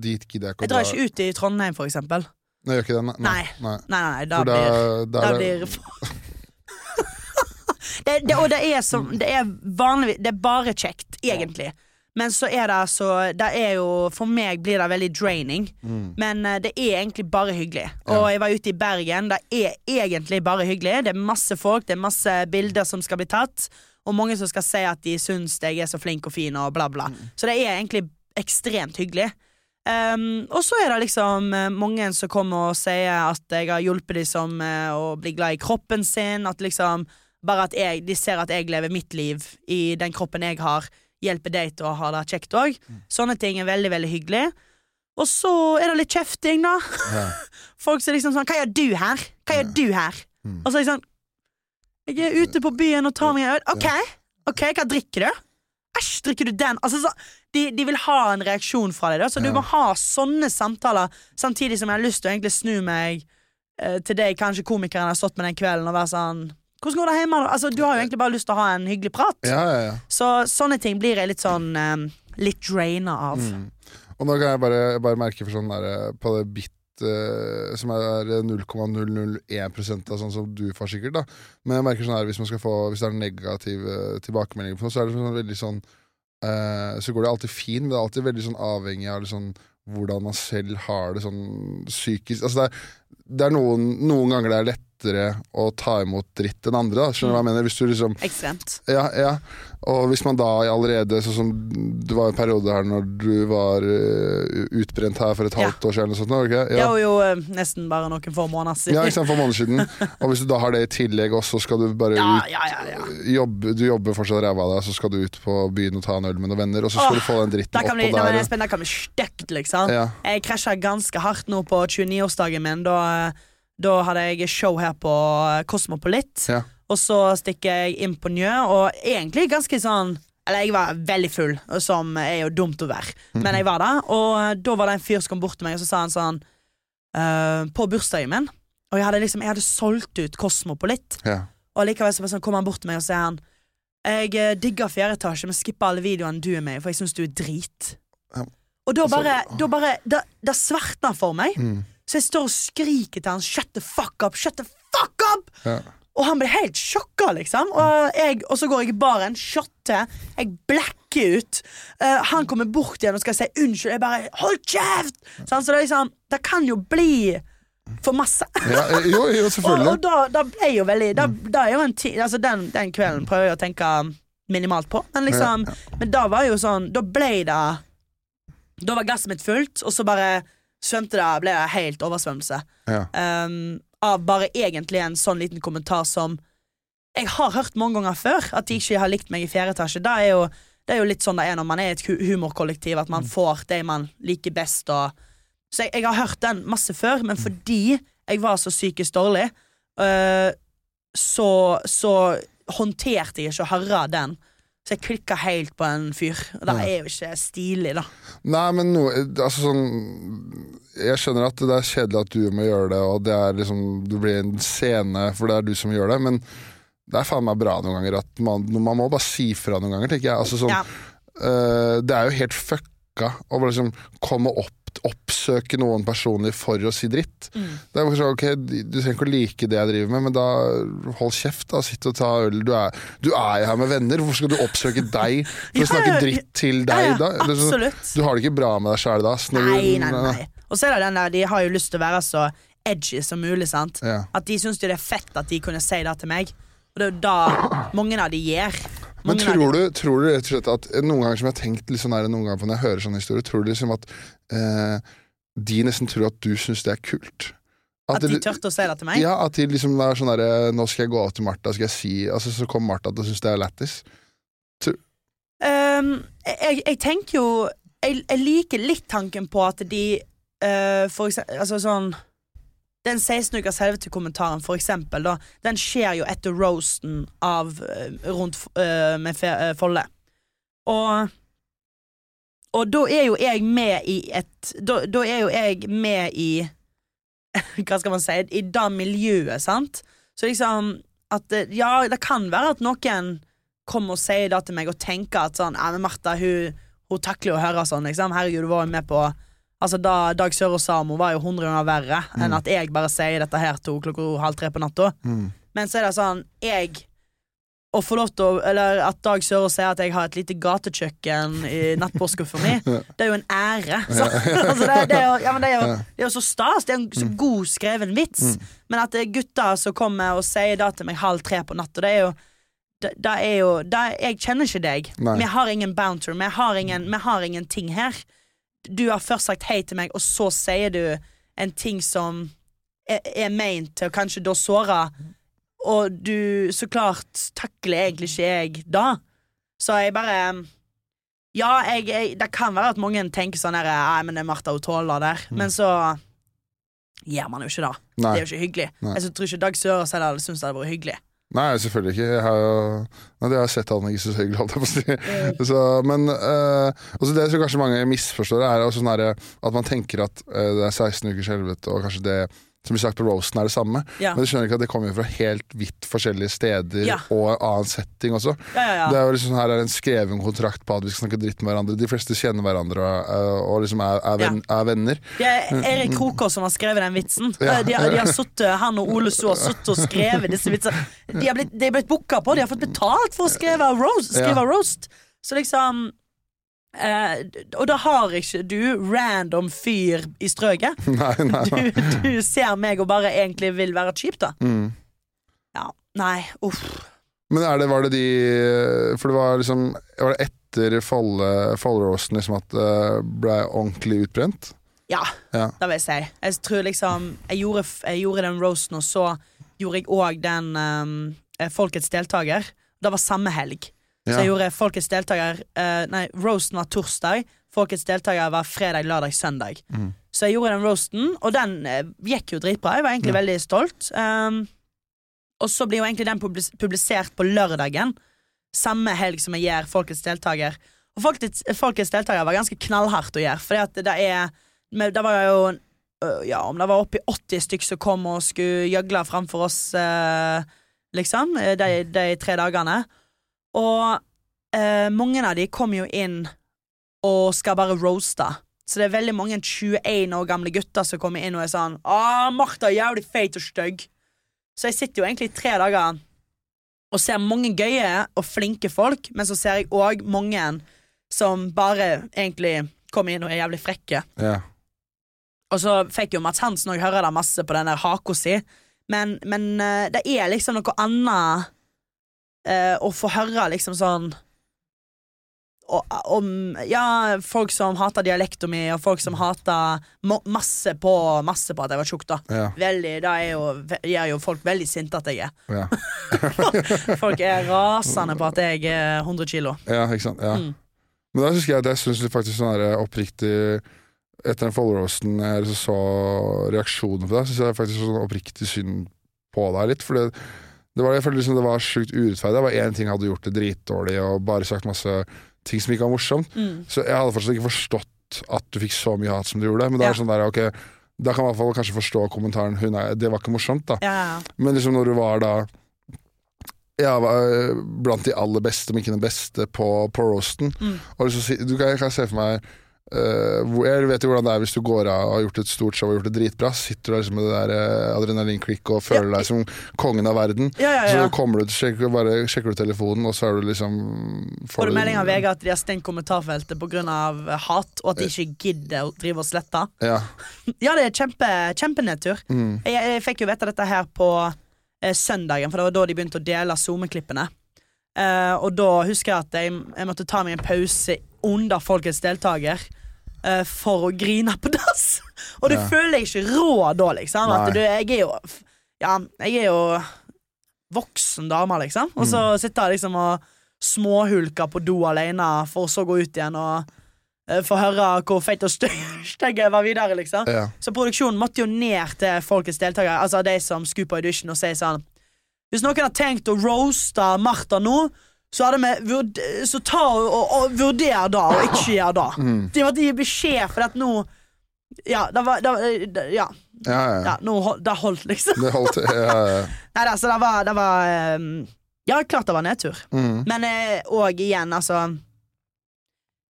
Dit gidder jeg ikke Jeg drar ikke ut i Trondheim, for eksempel. Nei, gjør ikke det? Nei. Nei. nei. Nei, nei, da da, blir da blir det, det, Og det er som Det er vanligvis Det er bare kjekt, egentlig. Men så er det altså Det er jo For meg blir det veldig draining. mm. Men eh, det er egentlig bare hyggelig. Og jeg var ute i Bergen. Det er egentlig bare hyggelig. Det er masse folk, det er masse bilder som skal bli tatt. Og mange som skal si at de syns jeg er så flink og fin, og bla, bla. Så det er egentlig ekstremt hyggelig. Um, og så er det liksom eh, mange som kommer og sier at jeg har hjulpet dem som eh, å bli glad i kroppen sin. At liksom Bare at jeg, de ser at jeg lever mitt liv i den kroppen jeg har. Hjelper deg til å ha det kjekt òg. Sånne ting er veldig, veldig hyggelig. Og så er det litt kjefting, da. Ja. Folk som liksom sånn Hva gjør du her? Hva gjør du her? Mm. Og så er jeg sånn Jeg er ute på byen og tar meg en øl. OK, ok, hva drikker du? Æsj, drikker du den? Altså, så, de, de vil ha en reaksjon fra deg, da, så du må ha sånne samtaler samtidig som jeg har lyst til å egentlig snu meg eh, til deg, kanskje komikeren har stått med den kvelden, og være sånn Hvordan går det hjemme? Altså, du har jo egentlig bare lyst til å ha en hyggelig prat. ja, ja, ja. Så sånne ting blir jeg litt sånn eh, Litt draina av. Mm. Og nå kan jeg bare, bare merke for sånn der, på det bit eh, som er 0,001% av sånn som du får sikkert, da. Men jeg merker sånn her, hvis, man skal få, hvis det er negative tilbakemeldinger på noe, så er det sånn veldig sånn uh, Så går det alltid fint, men det er alltid veldig sånn avhengig av liksom, hvordan man selv har det sånn psykisk Altså det er, det er noen, noen ganger det er lettere å ta imot dritt enn andre, da. Skjønner du hva jeg mener? Hvis du liksom Ekstremt. ja, ja. Og hvis man da allerede Sånn som det var en periode her når du var uh, utbrent her for et Ja. halvt år siden. sånt? Det Ja. er jo uh, nesten bare noen få måneder siden. Ja, ikke sant, for måneder siden. Og hvis du da har det i tillegg, og så skal du bare Ja, ut ja, ja, ja. jobbe, Du jobber fortsatt ræva av deg, så skal du ut på byen og ta en øl med noen venner, og så skal Åh, du få den dritten Det oppå der. Det kan bli stygt, liksom. Ja. Jeg krasja ganske hardt nå på 29-årsdagen min. Da, da hadde jeg show her på Cosmopolit. Ja. Og så stikker jeg inn på Njø, og egentlig ganske sånn Eller jeg var veldig full, som er jo dumt å være. Men jeg var der, og da var det en fyr som kom bort til meg, og så sa han sånn uh, På bursdagen min Og jeg hadde liksom Jeg hadde solgt ut Kosmopolitt. Ja. Og likevel så sånn, kommer han bort til meg og sier han Jeg eh, digger fjerde etasje, men skipper alle videoene du er med i, for jeg syns du er drit. Ja. Og da Altså, bare, da bare da svartna for meg. Mm. Så jeg står og skriker til han 'shut the fuck up', shut the fuck up! Ja. Og han blir helt sjokka, liksom. Og, jeg, og så går jeg i baren, shotter, jeg blacker ut. Uh, han kommer bort igjen og skal si unnskyld. Jeg bare 'hold kjeft!' Sånn, så det liksom Det kan jo bli for masse. Ja, eh, jo, jo, Og, selvfølgelig. og da, da ble jeg jo veldig da, da er jo en ti, altså den, den kvelden prøver jeg å tenke minimalt på. Men liksom Men da var jo sånn Da ble det Da var glasset mitt fullt, og så bare svømte det, ble jeg helt oversvømmelse. Ja. Um, av bare egentlig en sånn liten kommentar som jeg har hørt mange ganger før. At de ikke har likt meg i fjerde etasje. Det er jo, det er jo litt sånn det er når man er et humorkollektiv, at man får det man liker best. Og, så jeg, jeg har hørt den masse før, men fordi jeg var så psykisk dårlig, uh, så, så håndterte jeg ikke å høre den. Så jeg klikka helt på en fyr. Og det Ja. er jo ikke stilig, da. Nei, men noe Altså sånn Jeg skjønner at det er kjedelig at du må gjøre det, og det er liksom Du blir en scene, for det er du som gjør det, men det er faen meg bra noen ganger at man, man må bare si fra noen ganger, tenker jeg. Altså sånn Ja. eh, Det er jo helt fucka å bare liksom komme opp Oppsøke noen personlig for å si dritt. Mm. Det er bare sånn, ok, Du trenger ikke å like det jeg driver med, men da hold kjeft. da Sitt og ta øl. Du er, du er her med venner. Hvorfor skal du oppsøke deg for å snakke dritt til deg? Da? Sånn- absolutt. du har det ikke bra med deg sjæl da? Nei, nei, nei. Og så er det den der, de har jo lyst til å være så edgy som mulig, sant. Ja. At de syns det er fett at de kunne si det til meg. Og det er jo da mange av de gjør. Men tror du, tror du rett og slett at Noen ganger som jeg har tenkt her, noen ganger når jeg hører sånne historier, tror du liksom at eh, de nesten tror at du syns det er kult? At de de- turte å si det til meg? Ja, at de liksom er sånn derre Nå skal jeg gå av til Martha, skal jeg si Altså, så kommer Martha til å synes det er lættis. Um, jeg, jeg tenker jo jeg, jeg liker litt tanken på at de uh, For eksempel Altså sånn Den 16 ukers helvete-kommentaren, for eksempel, da, den skjer jo etter roasten av eh, rundt uh, med eh, Folle. Og Og da er jo jeg med i et Da, da er jo jeg med i Hva skal man si I det miljøet, sant? Så liksom at eh, Ja, det kan være at noen kommer og sier det til meg og tenker at sånn Ja, men Martha, hun, hun takler jo å høre sånn, liksom. Herregud, du var jo med på Altså, da Dag Sørås sa om hun var jo 100 ganger verre enn at jeg bare sier dette her to klokka halv tre på natta. Mm. Men så er det sånn Jeg å få lov til å Eller at Dag Sørås sier at jeg har et lite gatekjøkken i nattbordsskuffa mi, det er jo en ære. Så, altså det, det, er jo, ja, men det, er jo, det er jo så stas. Det er en så god skreven vits. Men at det er gutter som kommer og sier det til meg halv tre på natta, det er jo det, det er jo det, Jeg kjenner ikke deg. Nei. Vi har ingen bounter. Vi har, ingen, vi har ingenting her. Du har først sagt hei til meg, og så sier du en ting som er, er meint til å kanskje da såre, og du Så klart takler egentlig ikke jeg da. Så jeg bare Ja, jeg, jeg, det kan være at mange tenker sånn her Nei, men det er Martha hun tåler der. Men så gjør man jo ikke det. Mm. Nei. Det er jo ikke hyggelig. Nei. Jeg tror ikke Dag Sørås hadde syntes det hadde vært hyggelig. Nei, selvfølgelig ikke. Jeg har jo Nei, det har jeg sett han ikke så hyggelig, holdt jeg på å si. Så, men uh, også det som kanskje mange misforstår, er også sånn at man tenker at uh, det er 16 ukers helvete, og kanskje det som blir sagt på roasten, er det samme. Ja. Men du skjønner ikke at det kommer fra helt vidt forskjellige steder Ja. og en annen setting også. Ja, ja, ja. Det er jo liksom Her er en skreven kontrakt på at vi skal snakke dritt med hverandre. De fleste kjenner hverandre og, eh, og liksom er, er, venn, er venner. Det er Erik Krokås som har skrevet den vitsen. De, de har suttet, Han og Ole So har sittet og skrevet disse vitsene. De har blitt, de har blitt booka på, de har fått betalt for å skrive roast. Skrive roast. Så liksom eh, Og da har ikke du random fyr i strøket. Nei, nei, Du, nei. du ser meg og bare egentlig vil være kjip, da. Mm. Ja, Nei, uff. Men er det, var det de For det var liksom Var det etter Folle-roasten liksom at det ble ordentlig utbrent? Ja, Ja. det vil jeg si. Jeg tror liksom Jeg gjorde, jeg gjorde den roasten, og så gjorde jeg òg den um, Folkets deltaker. Det var samme helg. Så jeg gjorde Folkets deltaker eh, Nei, roasten var torsdag. Folkets deltaker var fredag, lørdag, søndag. Mm. Så jeg gjorde den roasten, og den eh, gikk jo dritbra. Jeg var egentlig veldig stolt. Um, og så blir jo egentlig den publis publisert på lørdagen. Samme helg som jeg gjør Folkets deltaker. Og Folkets, Folkets deltaker var ganske knallhardt å gjøre, at det er Det var jo øh, Ja, om det var oppi 80 stykk som kom og skulle gjøgle framfor oss, eh, liksom, eh, de, de tre dagene. Og eh, mange av de kom jo inn og skal bare roaste. Så det er veldig mange 21 år gamle gutter som kommer inn og er sånn Åh, Martha er jævlig feit og stygg. Så jeg sitter jo egentlig i tre dager og ser mange gøye og flinke folk, men så ser jeg òg mange som bare egentlig kommer inn og er jævlig frekke. Ja. Og så fikk jo Mats Hansen òg høre det masse på den der haka si, men, men eh, det er liksom noe annet eh, å få høre liksom sånn om Ja, folk som hater dialekta mi, og folk som hater masse på Masse på at jeg var tjukk, da. Ja. Veldig, da er jo, gjør jo folk veldig sinte at jeg er. Ja. Folk er rasende på at jeg er 100 kilo. ja, ikke sant. Ja. Mm. Men da syns jeg at jeg syns faktisk sånn oppriktig Etter den Follow-roasten jeg så reaksjonen på deg, syns jeg faktisk sånn oppriktig synd på deg litt. For det, det var, jeg følte liksom det var sjukt urettferdig. Det var én ting jeg hadde gjort det dritdårlig, og bare sagt masse ting som ikke var morsomt. Mm. Så jeg hadde fortsatt ikke forstått at du fikk så mye hat som du gjorde. Men det Ja. er sånn der, ok da kan man i hvert fall kanskje forstå kommentaren er, 'det var ikke morsomt', da. Ja, ja. Men liksom når du var da ja, var, øh, blant de aller beste, om ikke den beste, på, på roasten Mm. og liksom, du kan, Jeg kan se for meg Jeg vet jo hvordan det er hvis du går av og har gjort et stort show og gjort det dritbra. Sitter du der liksom med det der øh, adrenalinkick og føler deg som kongen av verden. ja, ja, ja. Så kommer du, sjekker, bare sjekker du telefonen, og så er du liksom Får du melding av VG at de har stengt kommentarfeltet pga. hat, og at de ikke gidder å drive og slette? Ja. Ja, det er kjempe, kjempenedtur. Mm. Jeg, jeg fikk jo vite dette her på eh, søndagen, for det var da de begynte å dele SoMe-klippene. Eh, og da husker jeg at jeg, jeg måtte ta meg en pause under Folkets deltaker eh, for å grine på dass. Og du Ja. føler deg ikke rå da, liksom. At du, jeg er jo Ja, jeg er jo voksen dame, liksom. Og så Mm. sitter jeg liksom og småhulker på do alene, for så å gå ut igjen og uh, få høre hvor feit og stygg stygg jeg var videre, liksom. Ja. Så produksjonen måtte jo ned til folkets deltakere, altså de som skulle på audition, og si sånn Hvis noen har tenkt å roaste Martha nå, så, hadde vi vurd så ta og, og, og vurder det, og ikke gjør det. Mm. De måtte gi beskjed, for at nå Ja, det var, det det- Ja, Ja, ja, ja. nå det holdt, liksom. Det holdt ja, ja. Nei, altså, det var, det var ehm, Ja, klart det var nedtur. Mm. Men òg og igjen, altså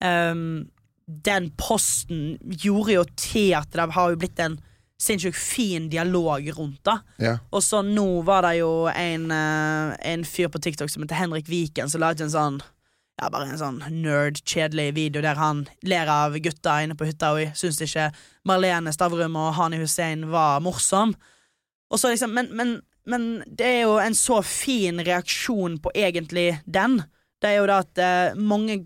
um, Den posten gjorde jo til at det har jo blitt en sinnssykt fin dialog rundt det. ja. Og så nå var det jo en, eh, en fyr på TikTok som heter Henrik Viken, som la ut en sånn ja, bare en sånn nerd, kjedelig video der han ler av gutta inne på hytta, og syns ikke Marlene Stavrum og Hani Hussein var morsom. Og så liksom, men, men, men det er jo en så fin reaksjon på egentlig den. Det er jo det at eh, mange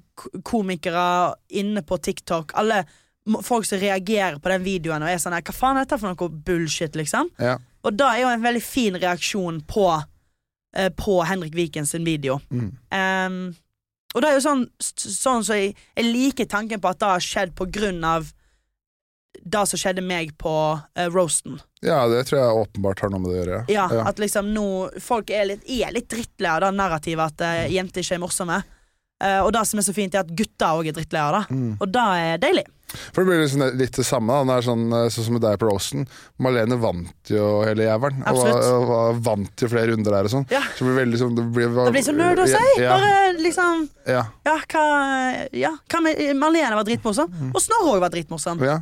komikere inne på TikTok Alle folk som reagerer på den videoen og er sånn Hva faen er dette for noe bullshit, liksom? ja. Og da er jo en veldig fin reaksjon på uh, På Henrik Viken sin video. Mm. Um, og det er jo sånn som Sånn så jeg, jeg liker tanken på at det har skjedd på grunn av det som skjedde meg på uh, roasten. ja, det tror jeg åpenbart har noe med det å gjøre. Ja, ja. At liksom nå Folk er litt, er litt drittlei av det narrativet at uh, jenter ikke er morsomme. Eh, og det som er så fint, er at gutter òg er drittlei av det. Mm. Og det er deilig. For det blir liksom litt det samme. Det er sånn, eh, sånn som med deg på Rosen. Marlene vant jo hele jævelen. Og og, og vant jo flere runder der og sånn. Ja. Så det blir veldig sånn Det blir, Det blir så nerd å si! Ja, Bare liksom ja, Ja, hva, ja, hva med Marlene var dritmorsom, Mm. og Snorre òg var dritmorsom. ja,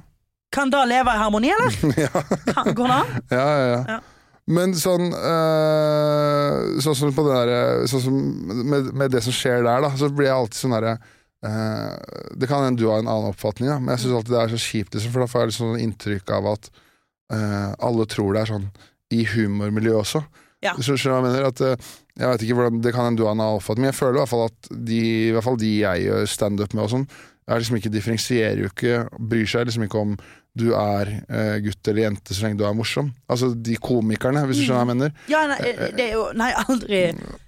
Kan da leve i harmoni, eller? ja, Kan, går det an? ja, ja, ja. Men sånn eh, Sånn som på det der Sånn som med, med det som skjer der, da, så blir jeg alltid sånn derre eh, Det kan hende du har en annen oppfatning, da, men jeg syns alltid det er så kjipt, liksom, for da får jeg liksom inntrykk av at eh, alle tror det er sånn i humormiljøet også. Ja. Så jeg mener? At, eh, jeg vet ikke hvordan, Det kan hende du har en annen oppfatning, men jeg føler i hvert fall at de, i hvert fall de jeg gjør standup med, og sånn, er liksom ikke differensierer jo ikke, bryr seg liksom ikke om du er eh, gutt eller jente så lenge du er morsom. Altså de komikerne, hvis du skjønner hva jeg mener. Ja, nei, det er jo Nei, aldri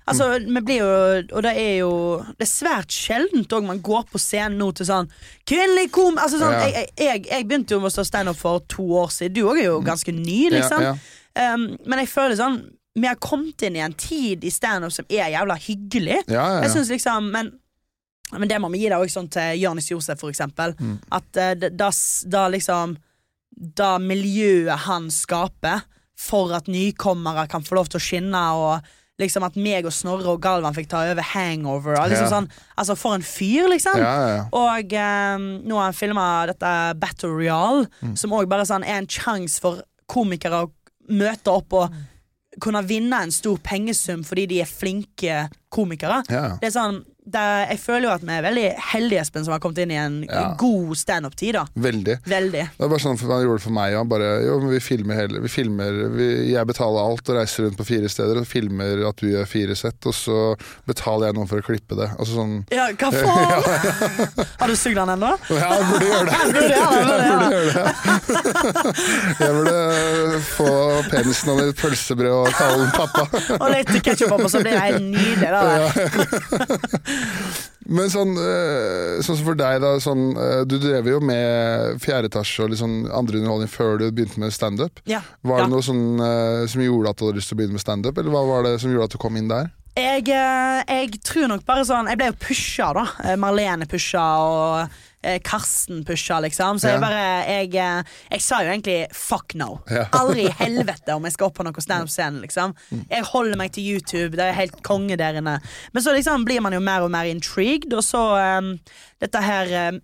Altså, vi blir jo Og det er jo Det er svært sjeldent òg man går på scenen nå til sånn Kvinnelig kom... Altså sånn Ja. jeg, jeg, jeg begynte jo med å stå standup for to år siden. Du òg er jo ganske ny, liksom. Ja, ja. Um, men jeg føler sånn Vi har kommet inn i en tid i standup som er jævla hyggelig. Ja, ja, Jeg synes liksom Men, men det må vi gi deg også sånn til Jonis Josef, for eksempel. Mm. At uh, da da liksom Da miljøet han skaper for at nykommere kan få lov til å skinne, og liksom at meg og Snorre og Galvan fikk ta over Hangover. Og liksom Ja. sånn, altså For en fyr, liksom. ja, ja. Og um, nå har han filma dette Battle Royale, Mm. som òg bare sånn er en sjanse for komikere å møte opp og kunne vinne en stor pengesum fordi de er flinke komikere. Det er sånn, det, jeg føler jo at vi er veldig heldige, Espen, som har kommet inn i en Ja. god standup-tid. Veldig. Veldig. Det er bare sånn for Han gjorde det for meg. Han bare Jo, vi filmer hele Vi filmer vi, Jeg betaler alt og reiser rundt på fire steder og filmer at du gjør fire sett, og så betaler jeg noen for å klippe det. Altså sånn Ja, hva faen? Har du sugd den ennå? Ja, jeg burde gjøre det! Burde jeg det, jeg burde gjøre det. Jeg burde få penisen over et pølsebrød og kalle den pappa. Og litt ketsjup oppå, så blir jeg nydelig. Da, der. Men sånn, eh, sånn som for deg, da. Sånn, eh, du drev jo med fjerde etasje og sånn andre underholdning før du begynte med standup. Ja. Var det Ja. noe sånn, eh, som gjorde at du hadde lyst til å begynne med standup, eller hva var det som gjorde at du kom inn der? Jeg, jeg tror nok bare sånn Jeg ble jo pusha, da. Marlene pusha, og Karsten pusha, liksom. Så jeg bare jeg, eh, jeg sa jo egentlig fuck no. Aldri i helvete om jeg skal opp på noen standup-scene, liksom. Jeg holder meg til YouTube, det er helt konge der inne. Men så liksom blir man jo mer og mer intrigued, og så um, dette her um,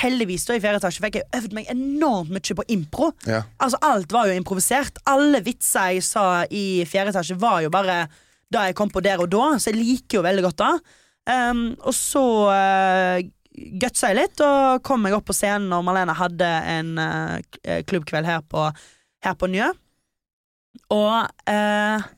Heldigvis, da, i fjerde etasje fikk jeg øvd meg enormt mye på impro. Ja. Altså Alt var jo improvisert. Alle vitser jeg sa i fjerde etasje, var jo bare da jeg kom på der og da, så jeg liker jo veldig godt det. Um, og så uh, gutsa jeg litt, og kom meg opp på scenen når Marlene hadde en uh, klubbkveld her på, her på Njø. Og uh,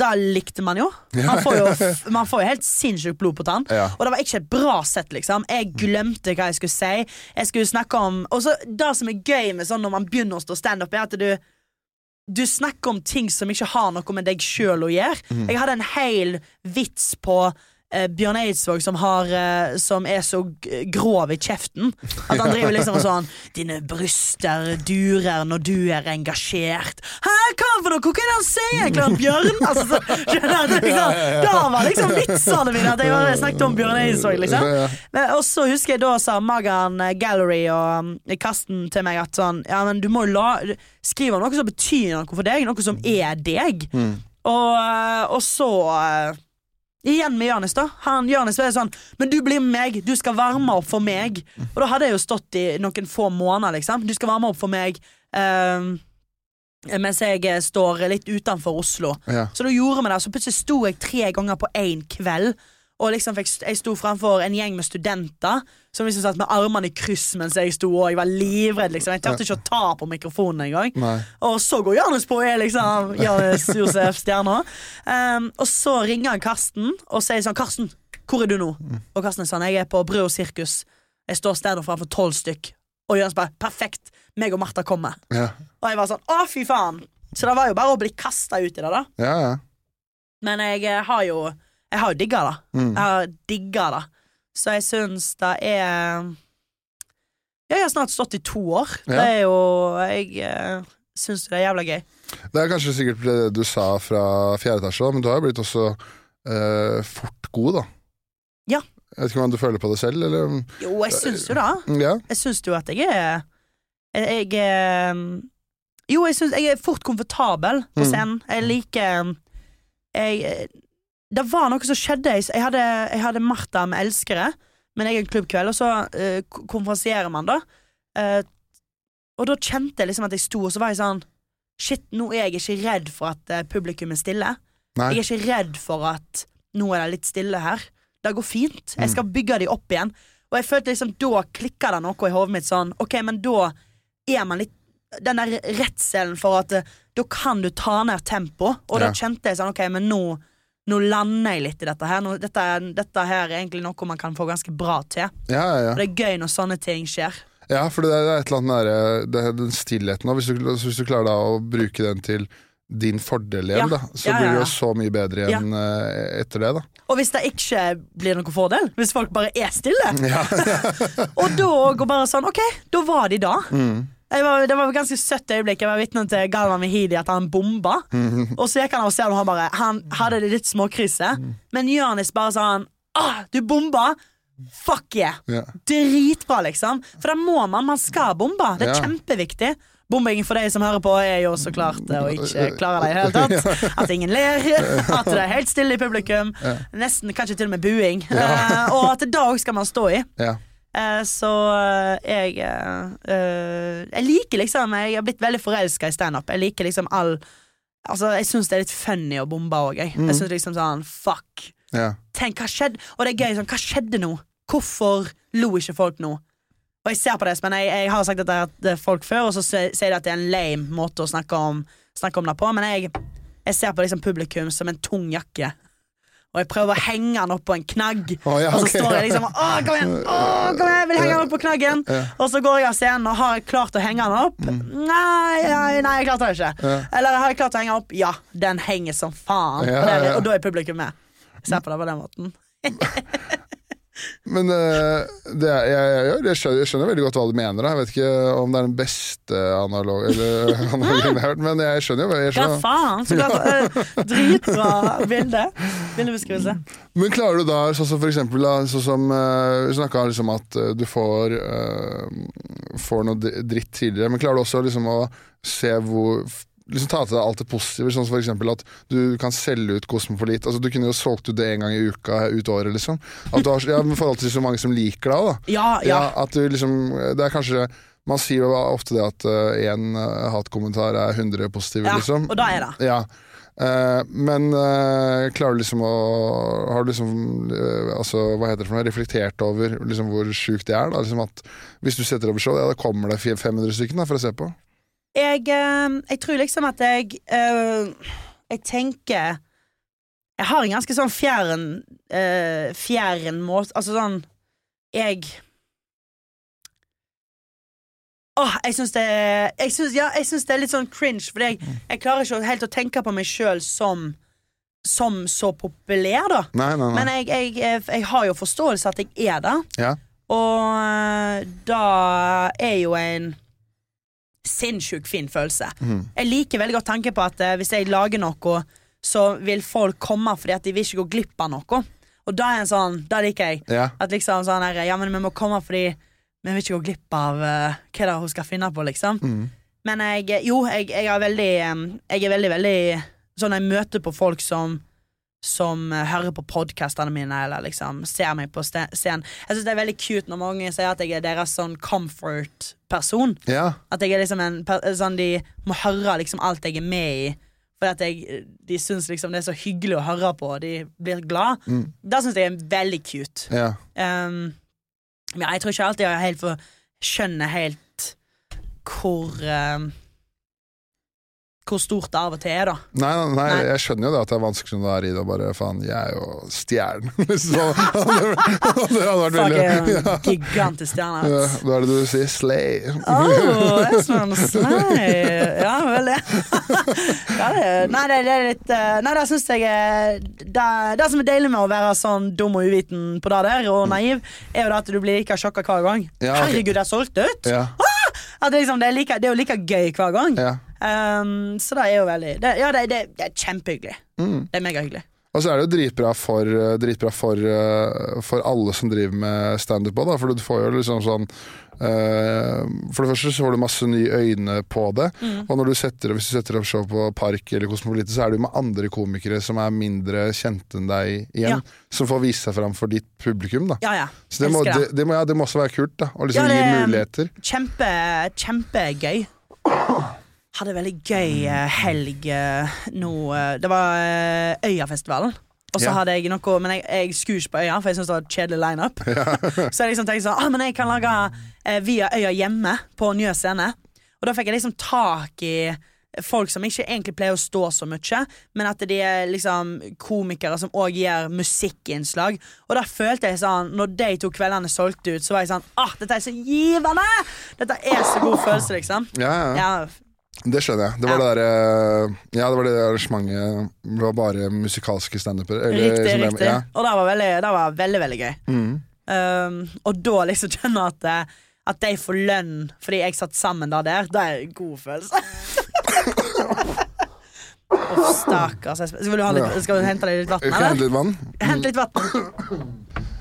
Da likte man jo. Man får jo, man får jo helt sinnssykt blod på tann. Ja. Og det var ikke et bra sett, liksom. Jeg glemte hva jeg skulle si. Jeg skulle snakke om Og så Det som er gøy med sånn når man begynner å stå standup, er at du du snakker om ting som ikke har noe med deg sjøl å gjøre. Mm. Jeg hadde en hel vits på eh, Bjørn Eidsvåg som, har, eh, som er så g- grov i kjeften. At han driver liksom og sånn 'Dine bryster durer når du er engasjert'. Hæ, hva for noe? Hva er det han sier, egentlig, han Bjørn? Altså, så, skjønner du, liksom, da var liksom vitsene mine at jeg bare snakket om Bjørn Eidsvåg, liksom. Ja. Men, og så husker jeg da sa Magan eh, Gallery og um, Karsten til meg at sånn Ja, men du må jo la Skriv om noe som betyr noe for deg, noe som er deg. Og, eh, og så eh, Igjen med Jonis, da. Han Jonis var sånn Men du blir med meg, du skal varme opp for meg. Og da hadde jeg jo stått i noen få måneder, liksom. Du skal varme opp for meg. ehm, mens jeg eh, står litt utenfor Oslo. Ja. Så da gjorde vi det, så plutselig sto jeg tre ganger på én kveld. Og liksom fikk, jeg sto framfor en gjeng med studenter som liksom satt med armene i kryss mens jeg sto, og jeg var livredd. liksom Jeg turte ikke å ta på mikrofonen engang. Og så går Janus på, og er liksom Janus Josef Stjerna. Um, og så ringer han Karsten og sier sånn 'Karsten, hvor er du nå?' Og Karsten er sånn 'Jeg er på Brød og sirkus. Jeg står standup framfor tolv stykk.' Og Johannes bare 'Perfekt, meg og Martha kommer'. Ja. Og jeg var sånn 'Å, fy faen'. Så det var jo bare å bli kasta ut i det, da. ja, ja. Men jeg eh, har jo Jeg har jo digga det. Mm. Jeg har digga det. Så jeg syns det er jeg har snart stått i to år. Ja. Det er jo Jeg eh, syns det er jævla gøy. Det er kanskje sikkert det du sa fra fjerde etasje, men du har jo blitt også eh, fort god, da. Ja. Jeg vet ikke om du føler på det selv, eller Jo, jeg syns jo det. Ja. Jeg syns jo at jeg er Jeg, er Jo, jeg syns jeg er fort komfortabel på Mm. scenen. Jeg liker Jeg Det var noe som skjedde. Jeg, hadde, jeg hadde Martha med Elskere, min egen klubbkveld, og så uh, konferansierer man, da. Uh, og da kjente jeg liksom at jeg sto, og så var jeg sånn Shit, nå er jeg ikke redd for at uh, publikum er stille. Nei. Jeg er ikke redd for at nå er det litt stille her. Det går fint. Jeg Mm. skal bygge de opp igjen. Og jeg følte liksom da klikka det noe i hodet mitt sånn Ok, men da er man litt Den der redselen for at da kan du ta ned tempo. Og Ja. da kjente jeg sånn Ok, men nå nå lander jeg litt i dette her. Nå, dette, dette her er egentlig noe man kan få ganske bra til. Ja, ja. Og det er gøy når sånne ting skjer. ja, for det er et eller annet nære det den stillheten. Hvis du, hvis du klarer da å bruke den til din fordel igjen, Ja. da, så blir det jo så mye bedre igjen eh, etter det, da. Og hvis det ikke blir noen fordel, hvis folk bare er stille, Ja. og da går bare sånn Ok, da var de da. Mm. Var, det var et ganske søtt øyeblikk. Jeg var vitne til Galvan Mehidi at han bomba. Mhm. Og så gikk han av scenen, og han bare Han hadde det litt småkrise. Mhm. Men Jonis bare sa han Åh, Du bomba! Fuck yeah! Dritbra, liksom. For da må man. Man skal bombe. Det er kjempeviktig. Bombing for deg som hører på, er jo så klart å ikke klare det i hele tatt. At ingen ler. At det er helt stille i publikum. Nesten kanskje til og med buing. Eh, og at det da òg skal man stå i. Eh, så eh, jeg eh, Jeg liker liksom Jeg har blitt veldig forelska i standup. Jeg liker liksom all Altså, jeg syns det er litt funny å bombe òg, jeg. Jeg synes liksom sånn Fuck. Ja. Tenk, hva skjedde? Og det er gøy sånn, hva skjedde nå? Hvorfor lo ikke folk nå? Og jeg ser på det, men jeg, jeg har sagt dette til folk før, og så sier de at det er en lame måte å snakke om, snakke om det på, men jeg, jeg ser på liksom publikum som en tung jakke. Og jeg prøver å henge den opp på en knagg. Oh, ja, Og så står jeg liksom Å, kom igjen! Å, kom igjen! Jeg vil henge den opp på knaggen! Ja. Og så går jeg av scenen og har jeg klart å henge den opp. Nei, nei, nei, jeg klarte det ikke. Ja. Eller har jeg klart å henge den opp? Ja, den henger som faen. Og, det og da er publikum med. Ser på det på den måten. Men eh, det jeg, jeg, jeg, skjønner, jeg skjønner veldig godt hva du mener. Da. Jeg vet ikke om det er den beste analog, eller, analogien jeg har hørt, men jeg skjønner jo. Hva faen? Så godt, øh, dritbra bilde. Bildebeskrivelse. Men klarer du da, sånn som for eksempel sånn som uh, Vi snakka liksom at eh, du får, uh, får noe dritt tidligere, men klarer du også liksom å se hvor Liksom Ta til deg alt det positive, sånn som eksempel at du kan selge ut Kosmopolit. Altså, du kunne jo solgt ut det en gang i uka ut året, liksom. At du har, ja, med forhold til så mange som liker deg, da. Ja, ja. At du liksom Det er kanskje Man sier jo ofte det at én hatkommentar er 100 positive, ja. liksom. Og da er det. Ja. Uh, men eh, klarer du liksom å Har du liksom eh, Altså, hva heter det for noe? Reflektert over liksom hvor sjukt det er? Da? Liksom at Hvis du setter over show, ja, da kommer det 500 stykker da, for å se på. Jeg, øh, jeg tror liksom at jeg øh, Jeg tenker Jeg har en ganske sånn fjern eh, Fjern måte Altså sånn Jeg Åh, jeg syns det Jeg synes, ja, jeg syns det er litt sånn cringe, fordi jeg, jeg klarer ikke helt å tenke på meg sjøl som Som så populær, da. Nei, nei, nei. Men jeg, jeg, jeg, jeg har jo forståelse at jeg er det. ja. Og eh, da er jo en sinnssykt fin følelse. Mm. Jeg liker veldig godt tanken på at eh, hvis jeg lager noe, så vil folk komme fordi at de vil ikke gå glipp av noe. Og da er en sånn, da liker jeg. ja. At liksom sånn her, Ja, men vi må komme fordi vi vil ikke gå glipp av uh, hva det er hun skal finne på, liksom. Mm. Men jeg, jo, jeg, jeg er veldig eh, Jeg er veldig, veldig Sånn jeg møter på folk som som eh, hører på podkastene mine eller liksom ser meg på scenen. Jeg synes det er veldig cute når mange sier at jeg er deres sånn comfort-person. ja. At jeg er liksom en sånn De må høre liksom alt jeg er med i. For at jeg, de syns liksom det er så hyggelig å høre på, og de blir glad. Mm. Det syns jeg er veldig cute. ja. Um, men jeg tror ikke alltid jeg helt får skjønne helt hvor um, Hvor stort det av og til er, da. Nei, nei, nei, Nei. jeg skjønner jo det at det er vanskelig når du er i det bare faen, jeg er jo stjernen. Liksom. det hadde vært veldig er ja. gigantisk stjerne. Ja, da. Er det du sier? Slay. Oh, Espen Slay. Ja vel, det. Ja, det nei, det, er litt eh, Nei, det syns jeg er det, det som er deilig med å være sånn dum og uviten på det der, og naiv, er jo det at du blir like sjokka hver gang. Ja, okay. Herregud, det er solgt ut! Ja, At det, liksom, det, er like, det er jo like gøy hver gang. ja. Um, så det er jo veldig det, Ja, det, det, det er kjempehyggelig. Mm. Det er megahyggelig. Og så er det jo dritbra for, eh, dritbra for, eh, for alle som driver med standup òg. For du får jo liksom sånn eh, For det første så får du masse nye øyne på det. Mm. Og du setter, hvis du setter opp show på Park eller Kosmopolite, så er du med andre komikere som er mindre kjente enn deg igjen. Som får vise seg fram for ditt publikum. Ja, ja. Så det må, det, det. det, må, ja, det må også være kult. da Og liksom Ja, gi muligheter. Kjempe, kjempegøy. Hadde veldig gøy eh, helg eh, nå eh, Det var Øyafestivalen. Og så Ja. hadde jeg noe Men jeg, jeg skulle ikke på Øya, for jeg syntes det var et kjedelig lineup. så jeg liksom tenkte sånn ah, Men jeg kan lage eh, Via Øya hjemme på Njø scene. Og da fikk jeg liksom tak i folk som ikke egentlig pleier å stå så mye, men at de er liksom komikere som òg gjør musikkinnslag. Og da følte jeg sånn Når de to kveldene solgte ut, så var jeg sånn ah, dette er så givende! Dette er så god følelse, liksom. Ja, ja. Ja, Det skjønner jeg. Det var det der, Ja, det var det arrangementet Det var bare musikalske standupere. eller Riktig, riktig. Ja. Og det var veldig, det var veldig, veldig gøy. Mm. Um, og da liksom kjenne at, eh, at de får lønn fordi jeg satt sammen da der, det er en god følelse. oh, stakkars. Skal skal du hente deg litt vann, Eller? hente litt vann? Hent litt vann.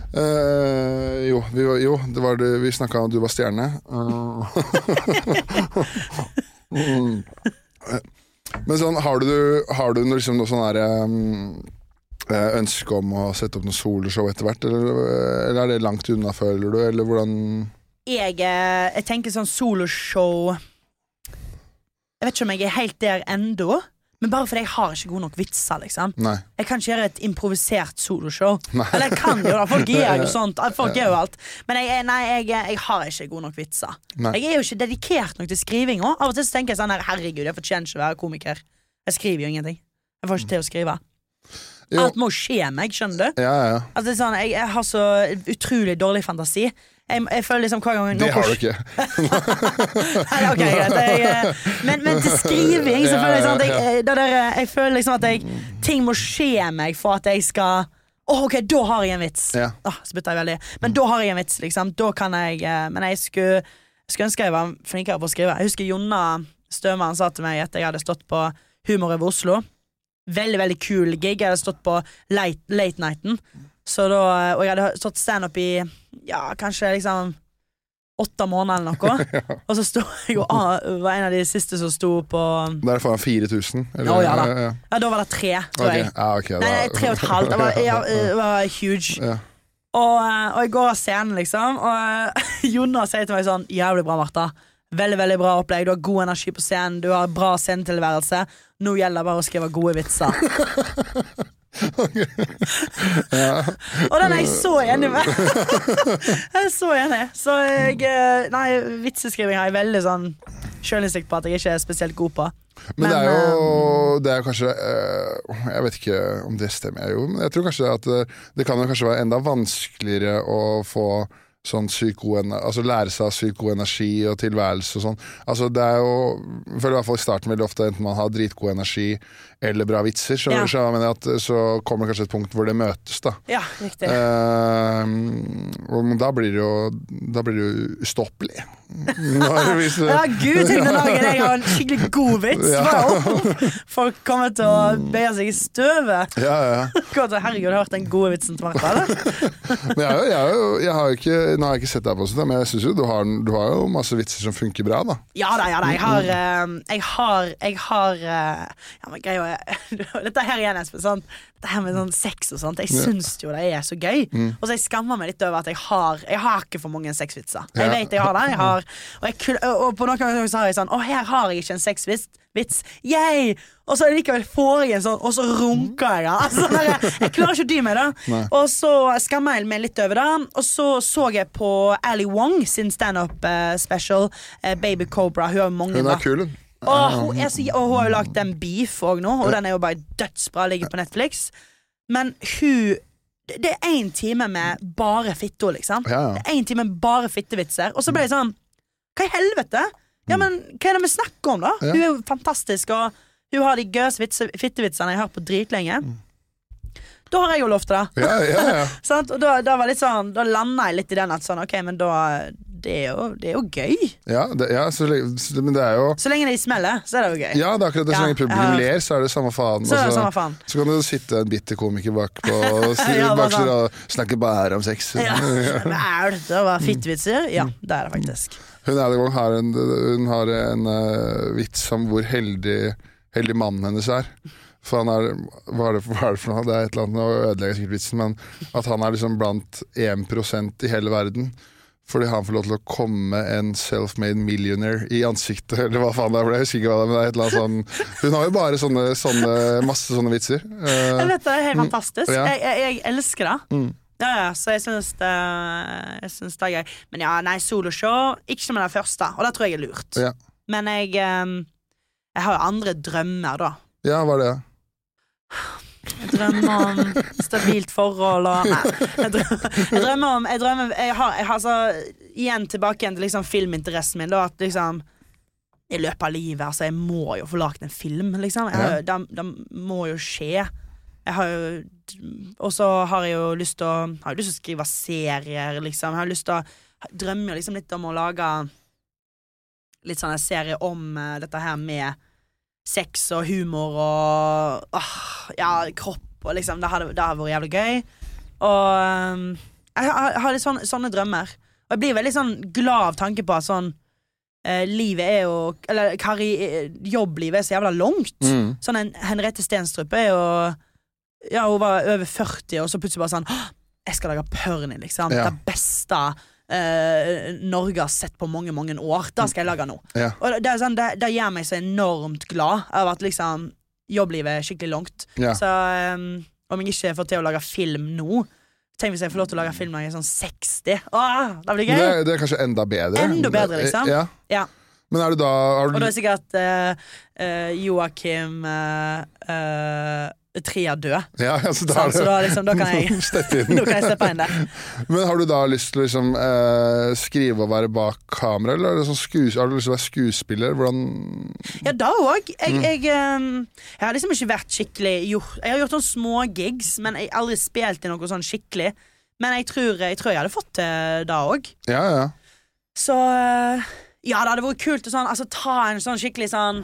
Uh, jo, vi jo, det var det vi snakka om at du var stjerne. Eh, mm. Men sånn, har du, har du liksom, noe sånn derre um, eh, ønske om å sette opp noe soloshow etter hvert, eller, eller er det langt unna, føler du, eller hvordan Jeg, eh, jeg tenker sånn soloshow Jeg vet ikke om jeg er helt der ennå. Men bare fordi jeg har ikke gode nok vitser. liksom Nei. Jeg kan ikke gjøre et improvisert soloshow. Eller jeg kan jo da, folk gjør jo sånt. Folk gjør jo alt. Men jeg, nei, jeg, jeg har ikke gode nok vitser. Nei. Jeg er jo ikke dedikert nok til skriving. Av og til så tenker jeg sånn her, herregud, jeg fortjener ikke å være komiker. Jeg skriver jo ingenting. Jeg får ikke til å skrive. Jo. Alt må skje meg, skjønner du. Ja, ja. Altså, sånn, jeg, jeg har så utrolig dårlig fantasi. Jeg, jeg føler liksom hver gang Det har du ikke. Nei, ok, greit. Jeg, eh, men, men til skriving så føler jeg sånn at jeg, eh, der, eh, jeg føler liksom at jeg, ting må skje meg for at jeg skal Åh, ok, da har jeg en vits. Ja. Oh, så bytter jeg veldig. Men da har jeg en vits, liksom. Da kan jeg Men jeg skulle, skulle ønske jeg var flinkere på å skrive. Jeg husker Jonna Støman sa til meg at jeg hadde stått på Humor over Oslo. Veldig, veldig kul gig. Jeg hadde stått på Late, late Nighten. Så da, og jeg hadde stått standup i ja, kanskje liksom åtte måneder eller noe. Og så sto jeg og var en av de siste som sto på Da er det foran 4000? Eller? Å, ja da. ja. Ja, da var det tre, tror Ok, jeg. Okay, ok, Nei, tre og et halvt. Det var, ja, det var huge. Ja. Og, eh, og jeg går av scenen, liksom, og Jonas Jonna sier til meg sånn Jævlig bra, Martha. Veldig veldig bra opplegg. Du har god energi på scenen. Du har bra scenetilværelse. Nå gjelder det bare å skrive gode vitser. og den er jeg så enig med. jeg er så enig. Så jeg eh, Nei, vitseskriving har jeg veldig sånn sjølinnsikt på at jeg ikke er spesielt god på. Men, det er jo Det er kanskje eh, Jeg vet ikke om det stemmer, jo, men jeg tror kanskje at det, det kan jo kanskje være enda vanskeligere å få sånn Altså lære seg psykoenergi og tilværelse og sånn. Altså det er jo Jeg føler i hvert fall i starten veldig ofte enten man har dritgod energi eller bra vitser, så, Ja. så, at, så kommer det kanskje et punkt hvor det møtes, da. Ja, riktig. Eh, og da blir det jo Da blir det jo ustoppelig. Når, hvis, Ja, gud, tenk den dagen jeg har en skikkelig god vits. Ja. Folk kommer til å be seg i støvet. ja, ja. Herregud, har du hørt den gode vitsen til Martha? eller? Men jeg, jeg, jeg, jeg har jo ikke, nå har jeg ikke sett deg på sånt, men jeg synes jo du har, du har jo masse vitser som funker bra, da. Ja da, ja da. Jeg har eh, Jeg har, jeg har eh, Ja, men greia er Dette her igjen, Espen. Sånn, det her med sånn sex og sånt. Jeg syns jo det er så gøy. Og så jeg skammer meg litt over at jeg har Jeg har ikke for mange sexvitser. Jeg vet jeg har det. Jeg har, og, jeg, og på noen ganger så har jeg sånn Å, her har jeg ikke en sexvits. Vits. Yay! Og så likevel får jeg en sånn, og så runker jeg. Altså, jeg, jeg klarer ikke å dy meg, da. Nei. Og så skammer jeg meg litt over det. Og så så jeg på Ali Wong sin standup eh, special, eh, Baby Cobra. Hun har mange Hun er kul, hun. Hun, er så, og hun har jo lagd en beef òg nå, og den er jo bare dødsbra. Ligger på Netflix. Men hun Det er én time med bare fitto, liksom. Ja. Det er en time med bare fittevitser. Og så ble jeg sånn Hva i helvete? Ja, men hva er det vi snakker om, da? Ja. Hun er jo fantastisk, og hun har de gøyeste fittevitsene jeg har hørt på dritlenge. Da har jeg jo lov til det. Ja, ja, ja. sånn, Og da, da var litt sånn Da landa jeg litt i den at sånn, ok, men da Det er jo, det er jo gøy. ja, det, ja så, men det er jo Så lenge de smeller, så er det jo gøy. Ja, det er akkurat det. Så lenge publikum ler, så er det samme faen. Så Altså, samme faen. så kan det sitte en bitter komiker bak på Ja, bak og snakke bare om sex. Ja. Er det det var fittevitser? Ja, det er det faktisk. Hun Erdogan har en, hun har en uh, vits om hvor heldig, heldig mannen hennes er. For han er hva er, det, hva er det for noe? Det er et eller annet, nå ødelegger jeg sikkert vitsen, men at han er liksom blant 1% i hele verden. Fordi han får lov til å komme en self-made millionaire i ansiktet, eller hva faen det er. for Jeg husker ikke hva det er, men sånn Hun har jo bare sånne, sånne masse sånne vitser. Uh, Jeg vet det, det er helt fantastisk. Ja. Jeg, jeg, jeg elsker det. Mm. Ja, ja, så jeg syns det, jeg syns det er gøy. Men ja, nei, soloshow Ikke som den første, og det tror jeg er lurt. Ja. Men jeg ehm, Jeg har jo andre drømmer, da. ja, hva er det? Jeg drømmer om stabilt forhold og Nei. Jeg drømmer, jeg drømmer om Jeg drømmer Jeg har, jeg har så Igjen tilbake igjen til liksom filminteressen min, da. At liksom I løpet av livet Altså, jeg må jo få lagd en film, liksom. Jeg, det, det må jo skje. Jeg har jo Og så har jeg jo lyst til å Har jo lyst til å skrive serier, liksom. Jeg har lyst til å Drømmer liksom litt om å lage litt sånn en serie om eh, dette her med sex og humor og åh, ja, kropp og liksom. Det hadde, det hadde vært jævlig gøy. Og um, jeg har, jeg har litt sånne, sånne drømmer. Og jeg blir veldig sånn glad av tanke på at sånn eh, Livet er jo Eller karri, jobblivet er så jævla langt. Mm. Sånn en Henriette Stenstrup er jo Ja, hun var over 40, og så plutselig bare sånn Jeg skal lage Pørni, liksom. Ja. Det beste eh, Norge har sett på mange, mange år. Det skal jeg lage nå. Ja. Og det, er sånn, det, det gjør meg så enormt glad av at liksom jobblivet er skikkelig langt. Ja. Så um, om jeg ikke får til å lage film nå Tenk hvis jeg får lov til å lage film når jeg er sånn 60. Åh, det blir gøy! det, det er kanskje enda bedre. Enda bedre, liksom. Ja. Ja. Men er du da har Og da er sikkert uh, uh, Joakim uh, uh, Tria døde. ja, altså, da er Så da, liksom, da kan jeg Steppe inn. Da kan jeg steppe inn der. Men har du da lyst til å liksom, eh, skrive og være bak kamera, eller er det sånn skues har du lyst til å være skuespiller? Hvordan Ja, da òg. Jeg, Mm. jeg, um, jeg har liksom ikke vært skikkelig gjort, Jeg har gjort noen små gigs, men jeg har aldri spilt i noe sånn skikkelig. Men jeg tror jeg, tror jeg hadde fått til det òg. Ja, ja. Så uh, ja, det hadde vært kult å sånn, altså, ta en sånn skikkelig sånn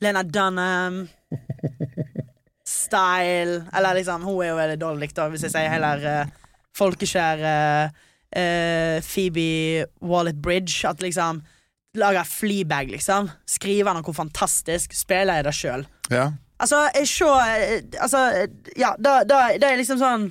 Lena Dunham Style Eller liksom, hun er jo veldig dårlig, da, hvis jeg sier heller uh, folkeskjær uh, Phoebe Wallet-Bridge. At liksom Lager Fleabag, liksom. Skriver noe fantastisk. Spiller jeg det sjøl. ja. Altså, jeg se eh, Altså, ja, da, da, det er liksom sånn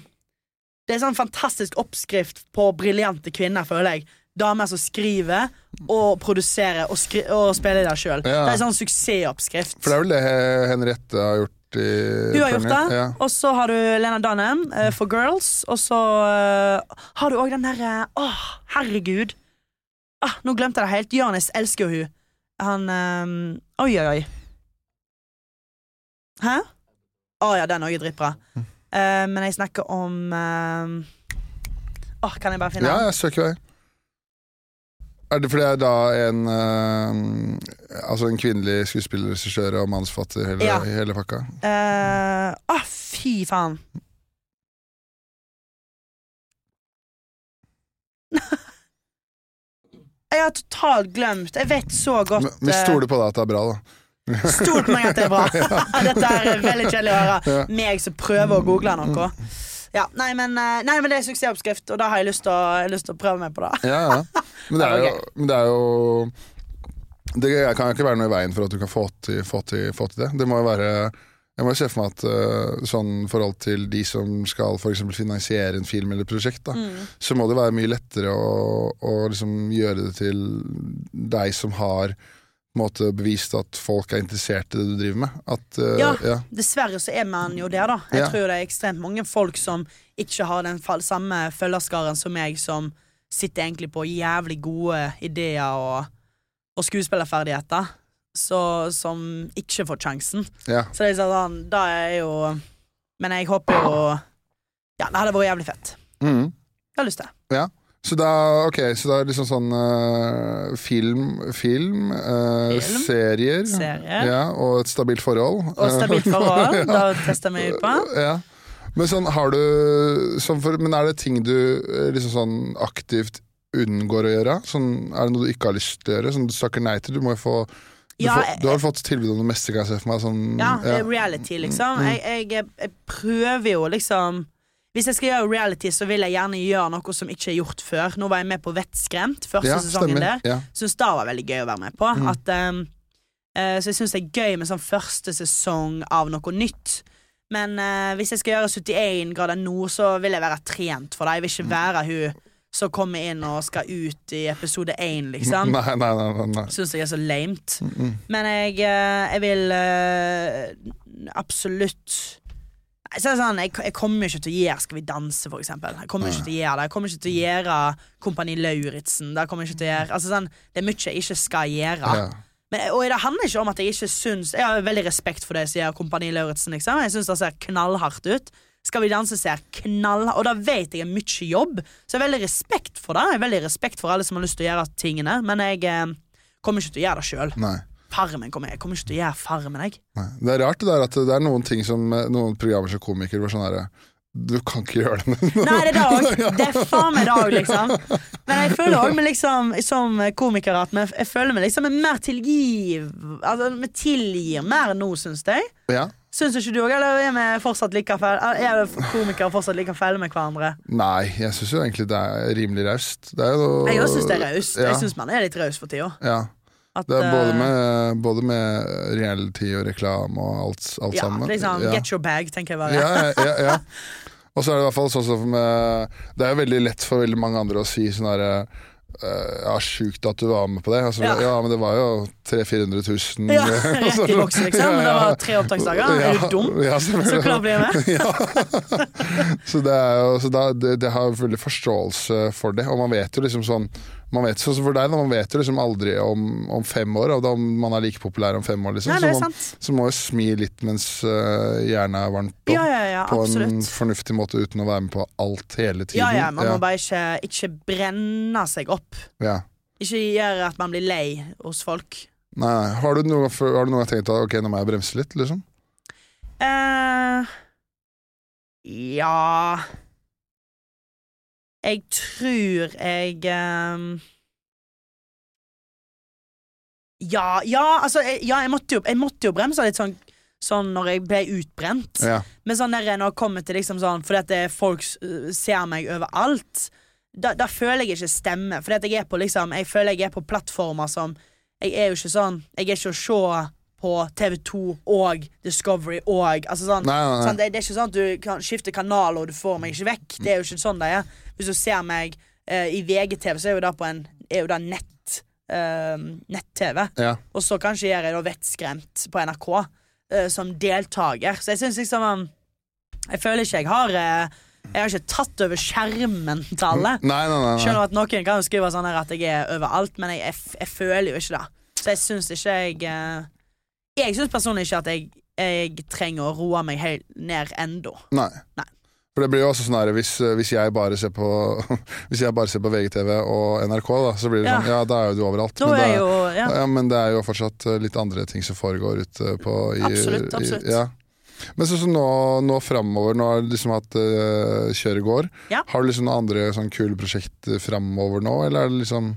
Det er sånn fantastisk oppskrift på briljante kvinner, føler jeg. Damer som skriver og produserer og, skri og spiller det sjøl. Ja. Det er sånn suksessoppskrift. For det er vel det Henriette har gjort i Du har gjort det. Ja. Og så har du Lena Dunham uh, for Girls. Og så uh, har du òg den derre Åh, herregud. Ah, nå glemte jeg det helt. Jonis elsker jo hun. Han eh, Oi, oi, oi. Hæ? Å ja, den òg er dritbra. Uh, men jeg snakker om eh, Åh, Kan jeg bare finne Ja, den? jeg søker vei. Er det fordi jeg er da en uh, Altså en kvinnelig skuespiller, regissør og mannsfatter hele, Ja. hele pakka? Uh, Åh, fy faen. Jeg har totalt glemt. Jeg vet så godt Men eh, stoler på deg at det er bra, da. Stol på meg at det er bra. Dette er veldig kjedelig å høre. Meg som prøver å google noe. Ja, nei, men, eh, nei, men det er suksessoppskrift, og da har jeg lyst til å, prøve meg på det. Ja, ja. Men det er jo, men det er jo Det kan ikke være noe i veien for at du kan få til, få til, få til det. Det må jo være Jeg må jo se for meg at uh, sånn forhold til de som skal eksempel finansiere en film eller prosjekt, da, Mm. så må det være mye lettere å, å liksom gjøre det til deg som har måte bevist at folk er interessert i det du driver med. At, uh, Ja. ja. Dessverre så er man jo der, da. Jeg Ja. tror det er ekstremt mange folk som ikke har den samme følgerskaren som meg, som sitter egentlig på jævlig gode ideer og, og skuespillerferdigheter, så, som ikke får sjansen. ja. Så det er sånn, da er jo Men jeg håper jo Ja, det hadde vært jævlig fett. Mm. Jeg har lyst til. Så da, ok, så det er liksom sånn uh, film, film, uh, Film. serier, Serie. Ja, og et stabilt forhold. Og stabilt forhold. Ja. Da tester vi ut på. Ja. Men sånn, har du sånn for, Men er det ting du eh, liksom sånn aktivt unngår å gjøre? Sånn, er det noe du ikke har lyst til å gjøre? Sånn du snakker nei til? Du må jo få du, Ja, får, du har fått tilbud om det meste, kan jeg se for meg. Sånn, Ja, det er reality, liksom. Mm. Jeg, jeg, jeg prøver jo liksom Hvis jeg skal gjøre reality, så vil jeg gjerne gjøre noe som ikke er gjort før. Nå var jeg med på Vettskremt, første ja, sesongen stemmer. der. Ja. Syns det var veldig gøy å være med på. Mm. At, um, uh, så jeg syns det er gøy med sånn første sesong av noe nytt. Men uh, hvis jeg skal gjøre 71 grader nord, så vil jeg være trent for det. Jeg vil Mm. ikke være hun som kommer inn og skal ut i episode 1 liksom. Nei, nei, nei. nei. Syns jeg er så lamet. Mm. Men jeg, eh, jeg vil uh, absolutt så sånn, jeg, jeg kommer ikke til å gjøre Skal vi danse, for eksempel. Jeg kommer ikke til å gjøre det Jeg kommer ikke til å gjøre Kompani Lauritzen. Det kommer ikke til å gjøre Altså sånn, Det er mye jeg ikke skal gjøre. Ja. Men, og det handler ikke om at jeg ikke syns Jeg har veldig respekt for det som gjør Kompani Lauritzen. Liksom. Jeg syns det ser knallhardt ut. Skal vi danse ser knall Og da vet jeg er mye jobb, så jeg har veldig respekt for det. Jeg har veldig respekt for alle som har lyst til å gjøre tingene, men jeg eh, kommer ikke til å gjøre det sjøl. Farmen kommer jeg. jeg kommer ikke til å gjøre Farmen, jeg. Nei. Det er rart det der at det er noen ting som eh, Noen programmer som komiker var sånn herre Du kan ikke gjøre det. Nei, det er det òg. Det er faen meg det òg, liksom. Men jeg føler òg liksom, som komiker at jeg føler meg liksom mer tilgiv Altså, vi tilgir mer nå, syns jeg. ja. Syns ikke du òg, eller er vi fortsatt like feil Er komikere fortsatt like fæle med hverandre? Nei, jeg syns jo egentlig det er rimelig raust. Det er jo Jeg òg syns det er raust. Ja. Jeg syns man er litt raus for tida. Ja. At, Det er både eh, med, både med reality og reklame og alt, alt ja, sammen. liksom, ja. Get your bag, tenker jeg bare. ja, ja, ja, ja. Og så er det i hvert fall sånn som med Det er jo veldig lett for veldig mange andre å si sånn herre Ja, sjukt at du var med på det. Altså, ja. Ja. men det var jo 300 000 Ja, rett i boksen, liksom. Men det var tre opptaksdager. Er du dum? Ja, Så klar klart blir jeg med. Så det er jo så da, det, det har veldig forståelse for det, og man vet jo liksom sånn man vet, så for deg, man vet jo liksom aldri om, om fem år, og da man er like populær om fem år. Liksom. Nei, så, man, så, man, må jo smi litt mens uh, hjernen er varmt, opp, Ja, ja, ja, på en fornuftig måte uten å være med på alt hele tiden. Ja, ja, Man må bare ikke, ikke brenne seg opp. Ja. Ikke gjøre at man blir lei hos folk. Nei, har du noen gang tenkt at ok, nå må jeg bremse litt, liksom? Uh, Ja Jeg tror jeg um, Ja, ja, altså jeg, Ja, jeg måtte jo, jeg måtte jo bremse litt sånn Sånn når jeg ble utbrent. Ja. Men sånn der når jeg kommer til liksom sånn Fordi at det folk uh, ser meg overalt da, da føler jeg ikke stemme Fordi at jeg er på liksom Jeg føler jeg er på plattformer som Jeg er jo ikke sånn Jeg er ikke å se på TV2 og Discovery og Altså sånn, Nei, nei, nei. sånn det, det er ikke sånn at du kan skifte kanal Og du får meg ikke vekk Det er jo ikke sånn det er Hvis du ser meg eh, i VGTV Så er jo det på en Er jo det nett eh, Nett-TV Ja. og så kanskje gjør jeg da Vettskremt på NRK eh, som deltaker. Så jeg syns liksom um, Jeg føler ikke jeg har eh, Jeg har ikke tatt over skjermen til alle. Nei, nei, nei. Om at noen kan jo skrive sånn her at jeg er overalt, men jeg, jeg, jeg føler jo ikke det. Så jeg syns ikke jeg eh, Jeg syns personlig ikke at jeg jeg trenger å roe meg helt ned ennå. Nei. Nei. For det blir jo også sånn her, hvis, hvis, jeg bare ser på Hvis jeg bare ser på VGTV og NRK, da, så blir det Ja. sånn Ja, da er jo du overalt. Da men, er det, jo ja. ja, men det er jo fortsatt eh, litt andre ting som foregår ute på i, Absolutt, absolutt. I, ja. Men sånn som nå, nå framover, nå har du liksom hatt uh, kjøret går. Ja. Har du liksom noen andre sånn kule prosjekter framover nå, eller er det liksom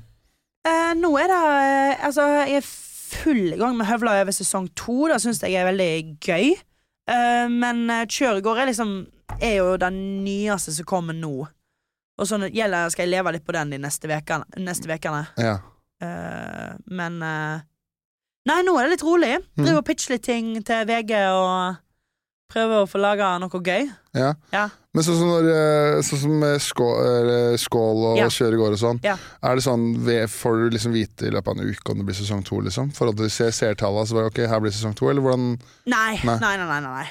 Eh, nå er det eh, Altså, jeg er full i gang med Høvla over sesong to. Det syns jeg er veldig gøy. Uh, men Kjøregård er liksom Er jo den nyeste som kommer nå. Og så gjelder skal jeg leve litt på den de neste vekene. Ja. Uh, men uh, Nei, nå er det litt rolig. Mm. Driver og pitcher litt ting til VG og prøver å få laga noe gøy. ja. Ja. Men sånn som, når, eh, sånn som skål, skål og Ja. kjøre i går og sånn, Ja. er det sånn, får du liksom vite i løpet av en uke om det blir sesong to, liksom? For at du ser seertallene, så bare ok, her blir sesong to, eller hvordan Nei, Nei. nei, nei, nei, nei.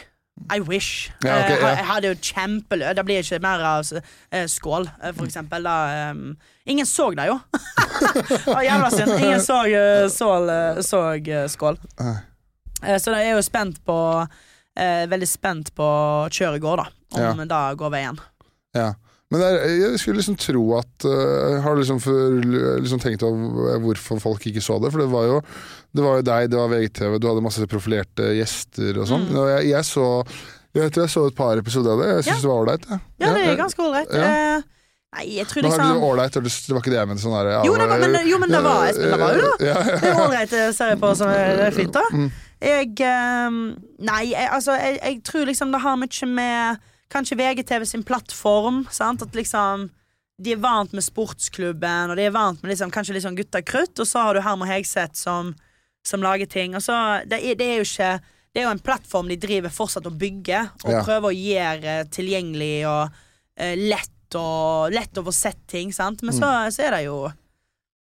I wish. Ja, ok, Eh, ja. Jeg hadde jo kjempelø Det blir ikke mer av eh, skål, eh, for eksempel. Da, um, ingen så det, jo. Jævla synd. Ingen så, så, så skål. Så jeg er jo spent på Veldig spent på kjøret går, da. Om det går veien. Ja. Men det er, jeg skulle liksom tro at uh, Har du liksom, for, liksom tenkt over hvorfor folk ikke så det? For det var jo Det var jo deg, det var VGTV, du hadde masse profilerte gjester og sånn. Mm. Og jeg, jeg så Jeg tror jeg så et par episoder av det. Jeg syns Ja. det var ålreit. Ja. Ja, det er ganske ålreit. Ja. Nei, jeg tror liksom det ålreit? Det var ikke det jeg mente. Sånn ja, Jo, jo, men det var- Espen, det var jo det. Ja, ja, Det er ålreit serie ser på, som er fint, da. Mm. Jeg ehm, Nei, jeg, altså, jeg, jeg tror liksom det har mye med Kanskje VGTV sin plattform. Sant? At liksom De er vant med sportsklubben, og de er vant med liksom, kanskje litt sånn gutta krutt, og så har du Herman Hegseth som, som lager ting. Og så, det, er, det er jo ikke Det er jo en plattform de driver fortsatt å bygge, og Ja. prøver å gjøre tilgjengelig og uh, lett og lett å få sett ting, sant. Men så, så er det jo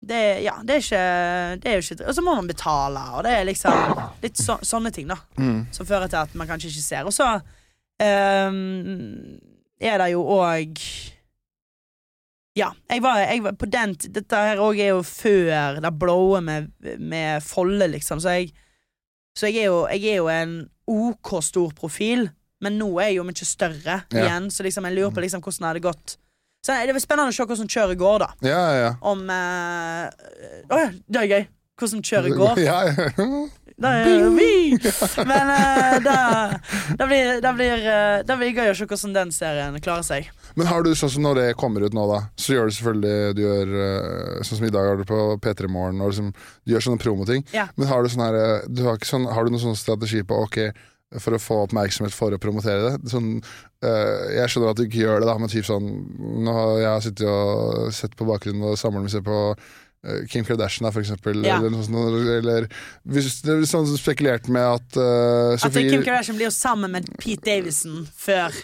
det, ja, det er ikke, det er jo ikke Og så må man betale, og det er liksom litt så, sånne ting, da. Mm. Som fører til at man kanskje ikke ser. Og så um, er det jo òg Ja, jeg var, jeg var på den Dette her òg er jo før det blåer med, med Folle, liksom, så jeg Så jeg er jo, jeg er jo en OK stor profil, men nå er jeg jo mye større Ja. igjen, så liksom jeg lurer på liksom hvordan det hadde gått. Så det blir spennende å se hvordan kjøret går, da. ja, ja, Om Å uh, oh, ja, det er gøy. Hvordan kjøret går. Ja, ja. Det er vi! Men uh, det, det, blir, det, blir, eh, det blir gøy å se hvordan den serien klarer seg. Men har du sånn som når det kommer ut nå, da, så gjør du selvfølgelig du gjør, øh, Sånn som i dag har du på P3 Morgen, og liksom, du gjør sånne promoting. Ja. Men har du sånn her øh, du har, sånn, har du noen sånn strategi på ok, for å få oppmerksomhet for å promotere det? Sånn, øh, jeg skjønner at du ikke gjør det, da, men typ sånn Nå har jeg sittet og sett på bakgrunnen, og samboeren min ser på Kim Kardashian, da, for eksempel. Ja. Eller, noe sånt, eller hvis det er sånn spekulert med at øh, At Kim Kardashian blir jo sammen med Pete Davidson før,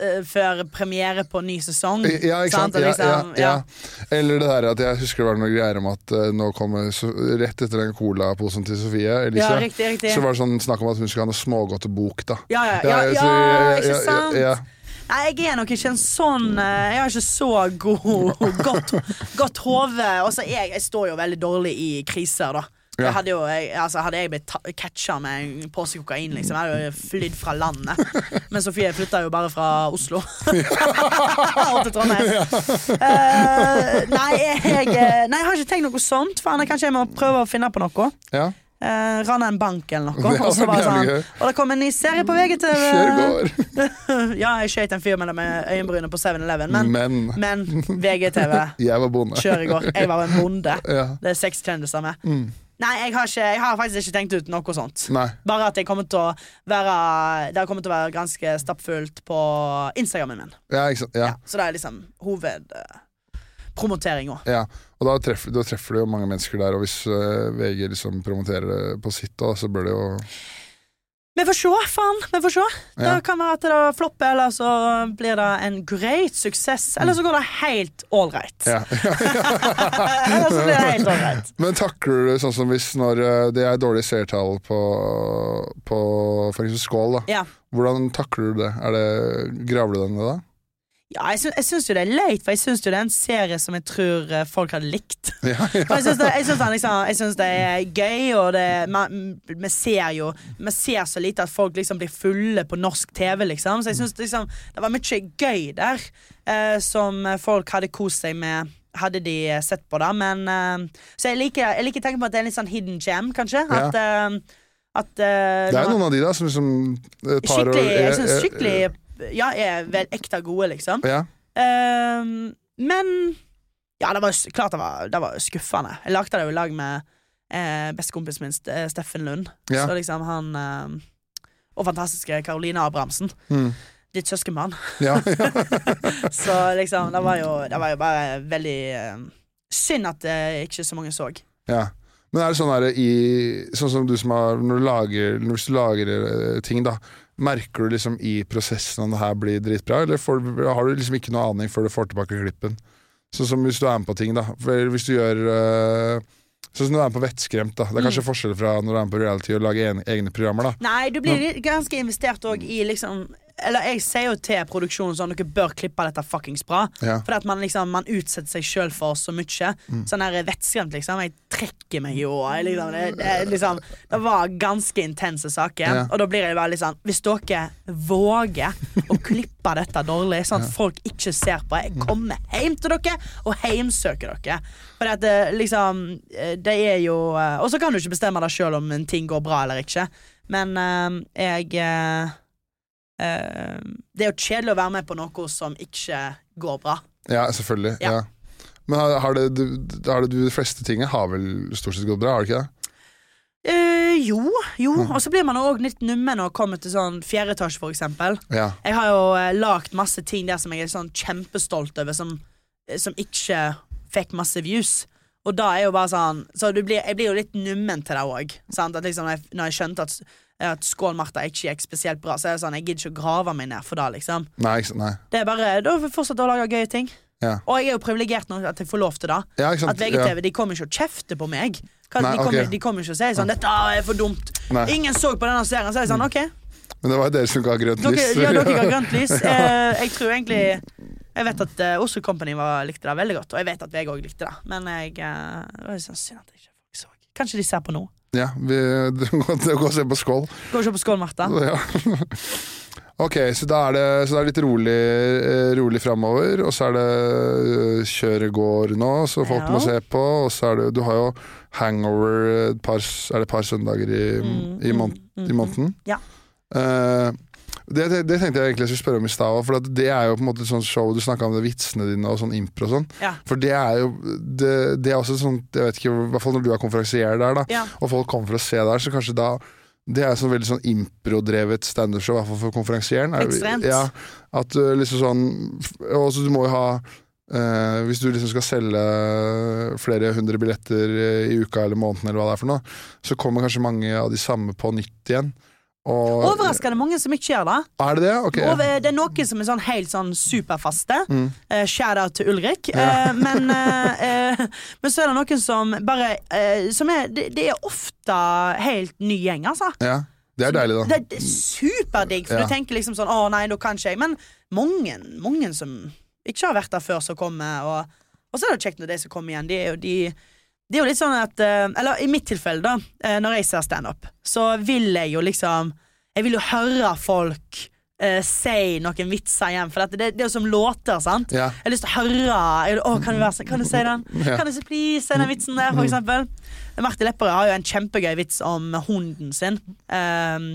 eh, før premiere på ny sesong. Ja, ikke sant? sant? Ja, liksom, ja, ja. Eller det der at jeg husker det var noe greier om at uh, nå kommer so rett etter den colaposen til Sofie Elise, Ja, riktig, riktig. så var det sånn snakk om at hun skulle ha noe smågodtebok, da. Ja, ja, ja, ikke sant? Ja. Nei, jeg er nok ikke en sånn eh, Jeg har ikke så god, godt, godt hode. Jeg, jeg står jo veldig dårlig i kriser, da. Ja. Jeg hadde, jo, jeg, altså, hadde jeg blitt catcha med en pose kokain, liksom, jeg hadde jo flydd fra landet. Men Sofie flytta jo bare fra Oslo. Og til Trondheim. Eh, nei, jeg, jeg, nei, jeg har ikke tenkt noe sånt. Faen, Kanskje jeg må prøve å finne på noe. ja. Uh, rana en bank eller noe. Ja, Og så var det sånn. Og det kom en ny serie på VGTV. Ja, jeg skøyt en fyr med øyenbrynet på 7-Eleven, men, Men men VGTV jeg var bonde. kjør i går. Jeg var en bonde. Ja. Det er seks kjendiser med. Mm. Nei, jeg har, ikke, jeg har faktisk ikke tenkt ut noe sånt. Nei. Bare at jeg kommer til å være Det har kommet til å være ganske stappfullt på Instagrammen min. Ja, ikke. Ja. Så det er liksom hovedpromoteringa. Ja. Og da treffer, da treffer du jo mange mennesker der, og hvis eh, VG liksom promoterer det på sitt, da, så bør det jo Vi får se, faen. Vi får se. Det Ja. kan være at det flopper, eller så blir det en great suksess. Eller så går det helt ålreit. ja. eller så blir det helt ålreit. Men takler du sånn som hvis når eh, det er dårlige seertall på, på eksempel Skål, da. Ja. Hvordan takler du det? Det graver du deg ned da? Ja, jeg, syns, jeg syns jo det er leit, for jeg syns jo det er en serie som jeg tror eh, folk hadde likt. Ja, ja. Jeg syns det, jeg liksom, det er gøy, og det, man, vi ser jo Vi ser så lite at folk liksom blir fulle på norsk TV, liksom. Så jeg syns liksom, det var mye gøy der eh, som folk hadde kost seg med. Hadde de sett på det, men eh, Så jeg liker, jeg liker å tenke på at det er en litt sånn hidden gem, kanskje. Ja. At, eh, at eh, Det er noen av de da som liksom eh, tar Skikkelig, og- jeg syns eh, skikkelig Ja, er vel ekte gode, liksom. Ja, Um, men Ja, det var klart det var, det var skuffende. Jeg lagde det jo i lag med eh, bestekompisen min, Steffen Lund. Ja. Så liksom han eh, Og fantastiske Karoline Abrahamsen. mm. Ditt søskenbarn. ja, ja. Så liksom, det var jo, det var jo bare veldig eh, synd at eh, ikke så mange så. ja. Men er det sånn her i Sånn som du som har Når du lager, når du lager eh, ting, da. Merker du liksom i prosessen om det her blir dritbra, eller får, har du liksom ikke noe aning før du får tilbake klippen? Sånn som hvis du er med på ting, da. Hvis du gjør eh, Sånn som når du er med på Vettskremt, da. Det er kanskje forskjell fra når du er med på reality og lager en, egne programmer, da. Nei, du blir ganske investert òg i liksom Eller jeg sier jo til produksjonen sånn Dere bør klippe dette fuckings bra. Ja. Fordi at man liksom Man utsetter seg sjøl for så mye. Sånn der vettskremt, liksom. Jeg trekker meg jo. Jeg, liksom, det, det, liksom, det var ganske intense saker. Ja. Og da blir det bare litt sånn Hvis dere våger å klippe dette dårlig, sånn at folk ikke ser på Jeg kommer hjem til dere og heimsøker dere. For at det, liksom eh, Det er jo eh, Og så kan du ikke bestemme deg sjøl om en ting går bra eller ikke. Men eh, jeg eh, eh, Det er jo kjedelig å være med på noe som ikke går bra. Ja, selvfølgelig. Ja. Ja. Men har, har, det, du, har det, de fleste tingene har vel stort sett gått bra, har det ikke det? Eh, jo, jo. Og så blir man òg litt nummen når det kommer til sånn fjerde etasje, for eksempel. Ja. Jeg har jo eh, lagd masse ting der som jeg er sånn kjempestolt over, som, eh, som ikke fikk masse views. Og da er jo bare sånn Så du blir, jeg blir jo litt nummen til det òg. Liksom, når jeg- når jeg skjønte at, at Skål Martha ikke gikk spesielt bra, så er det sånn jeg gidder ikke å grave meg ned for det. liksom Nei, ikke. Nei. Det er bare, Da fortsetter å lage gøye ting. Ja. Og jeg er jo privilegert nok at jeg får lov til det. Ja. At VGTV de kommer ikke og kjefter på meg. Hva, Nei, de, kommer, okay. de kommer ikke og sier sånn 'Dette er for dumt'. Nei. Ingen så på denne serien. Så er jeg sånn, ok Men det var jo dere som ga grønt Dere, lys. ja, dere ga grønt lys. Eh, jeg tror egentlig Jeg vet at uh, Oslo Company var, likte det veldig godt, og jeg vet at VG òg likte det. Men jeg uh, det var sånn synd at jeg ikke folk så. Kanskje de ser på nå. Ja, vi, går og se på Skål. Gå og se på Skål, Martha. Ja. Ok, så da er det, så det er litt rolig, eh, rolig framover, og så er det eh, kjøret går nå, så folk Ja. må se på. Og så er det Du har jo hangover et par, er det et par søndager i, Mm, i, mm, i måneden. Ja. Eh, det, det, det tenkte jeg egentlig jeg skulle spørre om i stad òg, for det er jo på en måte et sånt show Du snakka om det vitsene dine og sånn impro og sånn. Ja. For det er jo det, det er også sånn Jeg vet ikke, i hvert fall når du er konferansier der, da, Ja. og folk kommer for å se der, så kanskje da det er sånn veldig sånn impro-drevet standup-show, i hvert fall for konferansieren. Er- Ekstremt. Ja, at uh, liksom sånn Og så du må jo ha eh, Hvis du liksom skal selge flere hundre billetter eh, i uka eller måneden, eller hva det er for noe, så kommer kanskje mange av de samme på nytt igjen. Og, Overraskende mange som ikke gjør det. Er det det? Okay. Og det er noen som er sånn helt sånn superfaste. Mm. Uh, Shout-out til Ulrik. Ja. Uh, men, uh, eh, men så er det noen som bare eh, som er, det, det er ofte helt ny gjeng, altså. Ja, det er deilig, da. Det, det er superdigg, for Ja. du tenker liksom sånn Å nei, da kan ikke jeg. Men mange, mange som ikke har vært der før, som kommer. Og, og så er det kjekt når de som kommer igjen. De er jo de det er jo litt sånn at eh, Eller i mitt tilfelle, da, eh, når jeg ser standup, så vil jeg jo liksom Jeg vil jo høre folk uh, si noen vitser igjen, for dette, det, det er jo som låter, sant? Ja. Jeg har lyst til å høre jeg, å, kan, du være, kan du si den? Ja. Kan du please si den vitsen der, for eksempel? Martin Lepperød har jo en kjempegøy vits om hunden sin. Um,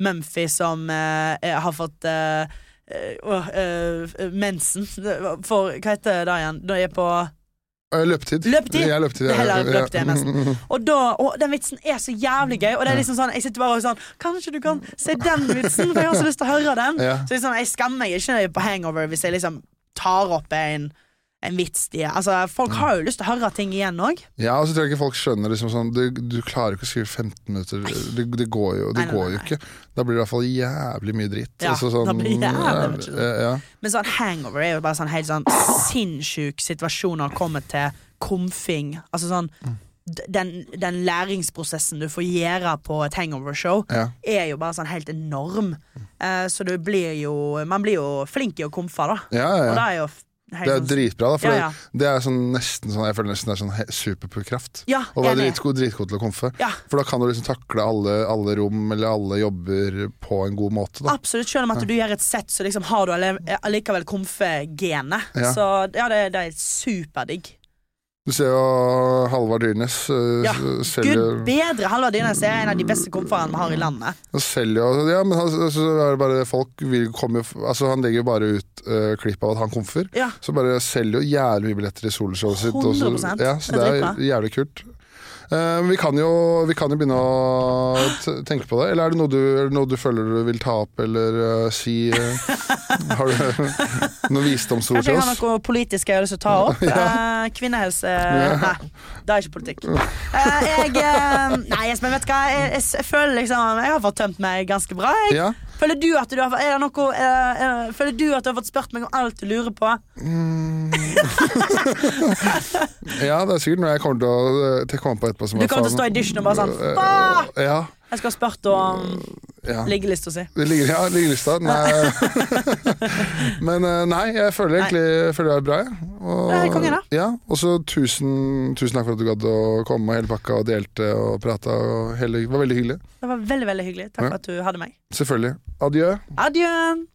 Mumphy som er- har fått uh, uh, mensen. For hva heter det igjen? Når jeg er på Løpetid. Løpetid? Ja, løpetid ja. heller Ja. løpetid enn nesten. Og, da, og den vitsen er så jævlig gøy. Og det er liksom sånn Jeg sitter bare og sånn Kanskje du kan se den vitsen, for jeg har så lyst til å høre den. Ja. Så liksom, jeg skammer meg ikke på hangover hvis jeg liksom tar opp en, en vits. De, altså, folk har jo lyst til å høre ting igjen òg. Ja, og så tror jeg ikke folk skjønner liksom sånn Du, du klarer ikke å skrive 15 minutter. Det, det går jo, det Nei, nei, går jo ikke. Da blir det i hvert fall jævlig mye dritt. Ja, Altså sånn, da blir det jævlig mye ja, ja. Men sånn hangover er jo bare sånn helt sånn sinnssyk situasjon når det kommer til komfing. Altså sånn den, den læringsprosessen du får gjøre på et hangover-show, Ja. er jo bare sånn helt enorm. Eh, så du blir jo Man blir jo flink i å komfe, da. Ja, ja, Og det er jo Det er dritbra, da. For Ja, ja. Det, er sånn nesten sånn Jeg føler nesten det er sånn superkraft. Ja, Å være dritgod, dritgod til å komfe. Ja. For da kan du liksom takle alle, alle rom eller alle jobber på en god måte. Da. Absolutt, Selv om at du gjør et sett, så liksom har du allikevel komfe-genet. Så ja, det, det er superdigg. Du ser jo Halvard Dyrnes uh, Ja, selger Gud bedre Halvard Dyrnes er en av de beste komferne vi har i landet. Selger Ja, men han, så er det bare folk vil komme Altså Han legger jo bare ut uh, klipp av at han komfer. Ja. Så bare selger jo jævlig mye billetter i soloshowet sitt. 100%. Ja, så Det det er er jævlig kult. Eh, men vi kan, jo, vi kan jo begynne å tenke på det. Eller er det noe du, det noe du føler du vil ta opp eller uh, si? eh, har du noen visdomsord til oss? jeg har noe politisk jeg har lyst til å ta opp. Eh, kvinnehelse Nei, det er ikke politikk. Jeg Nei, Espen, vet du hva? Jeg, jeg, jeg føler liksom Jeg har fått tømt meg ganske bra. Jeg. Ja. Føler du at du har er det noe, er, er, Føler du at du har fått spurt meg om alt du lurer på? ja, det er sikkert noe jeg kommer til å komme på etterpå. Som Du er kommer til å stå i dusjen og bare sånn Eh, Ja, Jeg skal ha spurt om ja. liggelista si. Ja, liggelista. Men eh, nei, jeg føler egentlig jeg føler det er bra, jeg. Og, Det er konge, da. Ja, og så tusen, tusen takk for at du gadd å komme med hele pakka og delte og prata. Det var veldig hyggelig. Det var veldig veldig hyggelig. Takk Ja. for at du hadde meg. Selvfølgelig. Adjø. Adjø!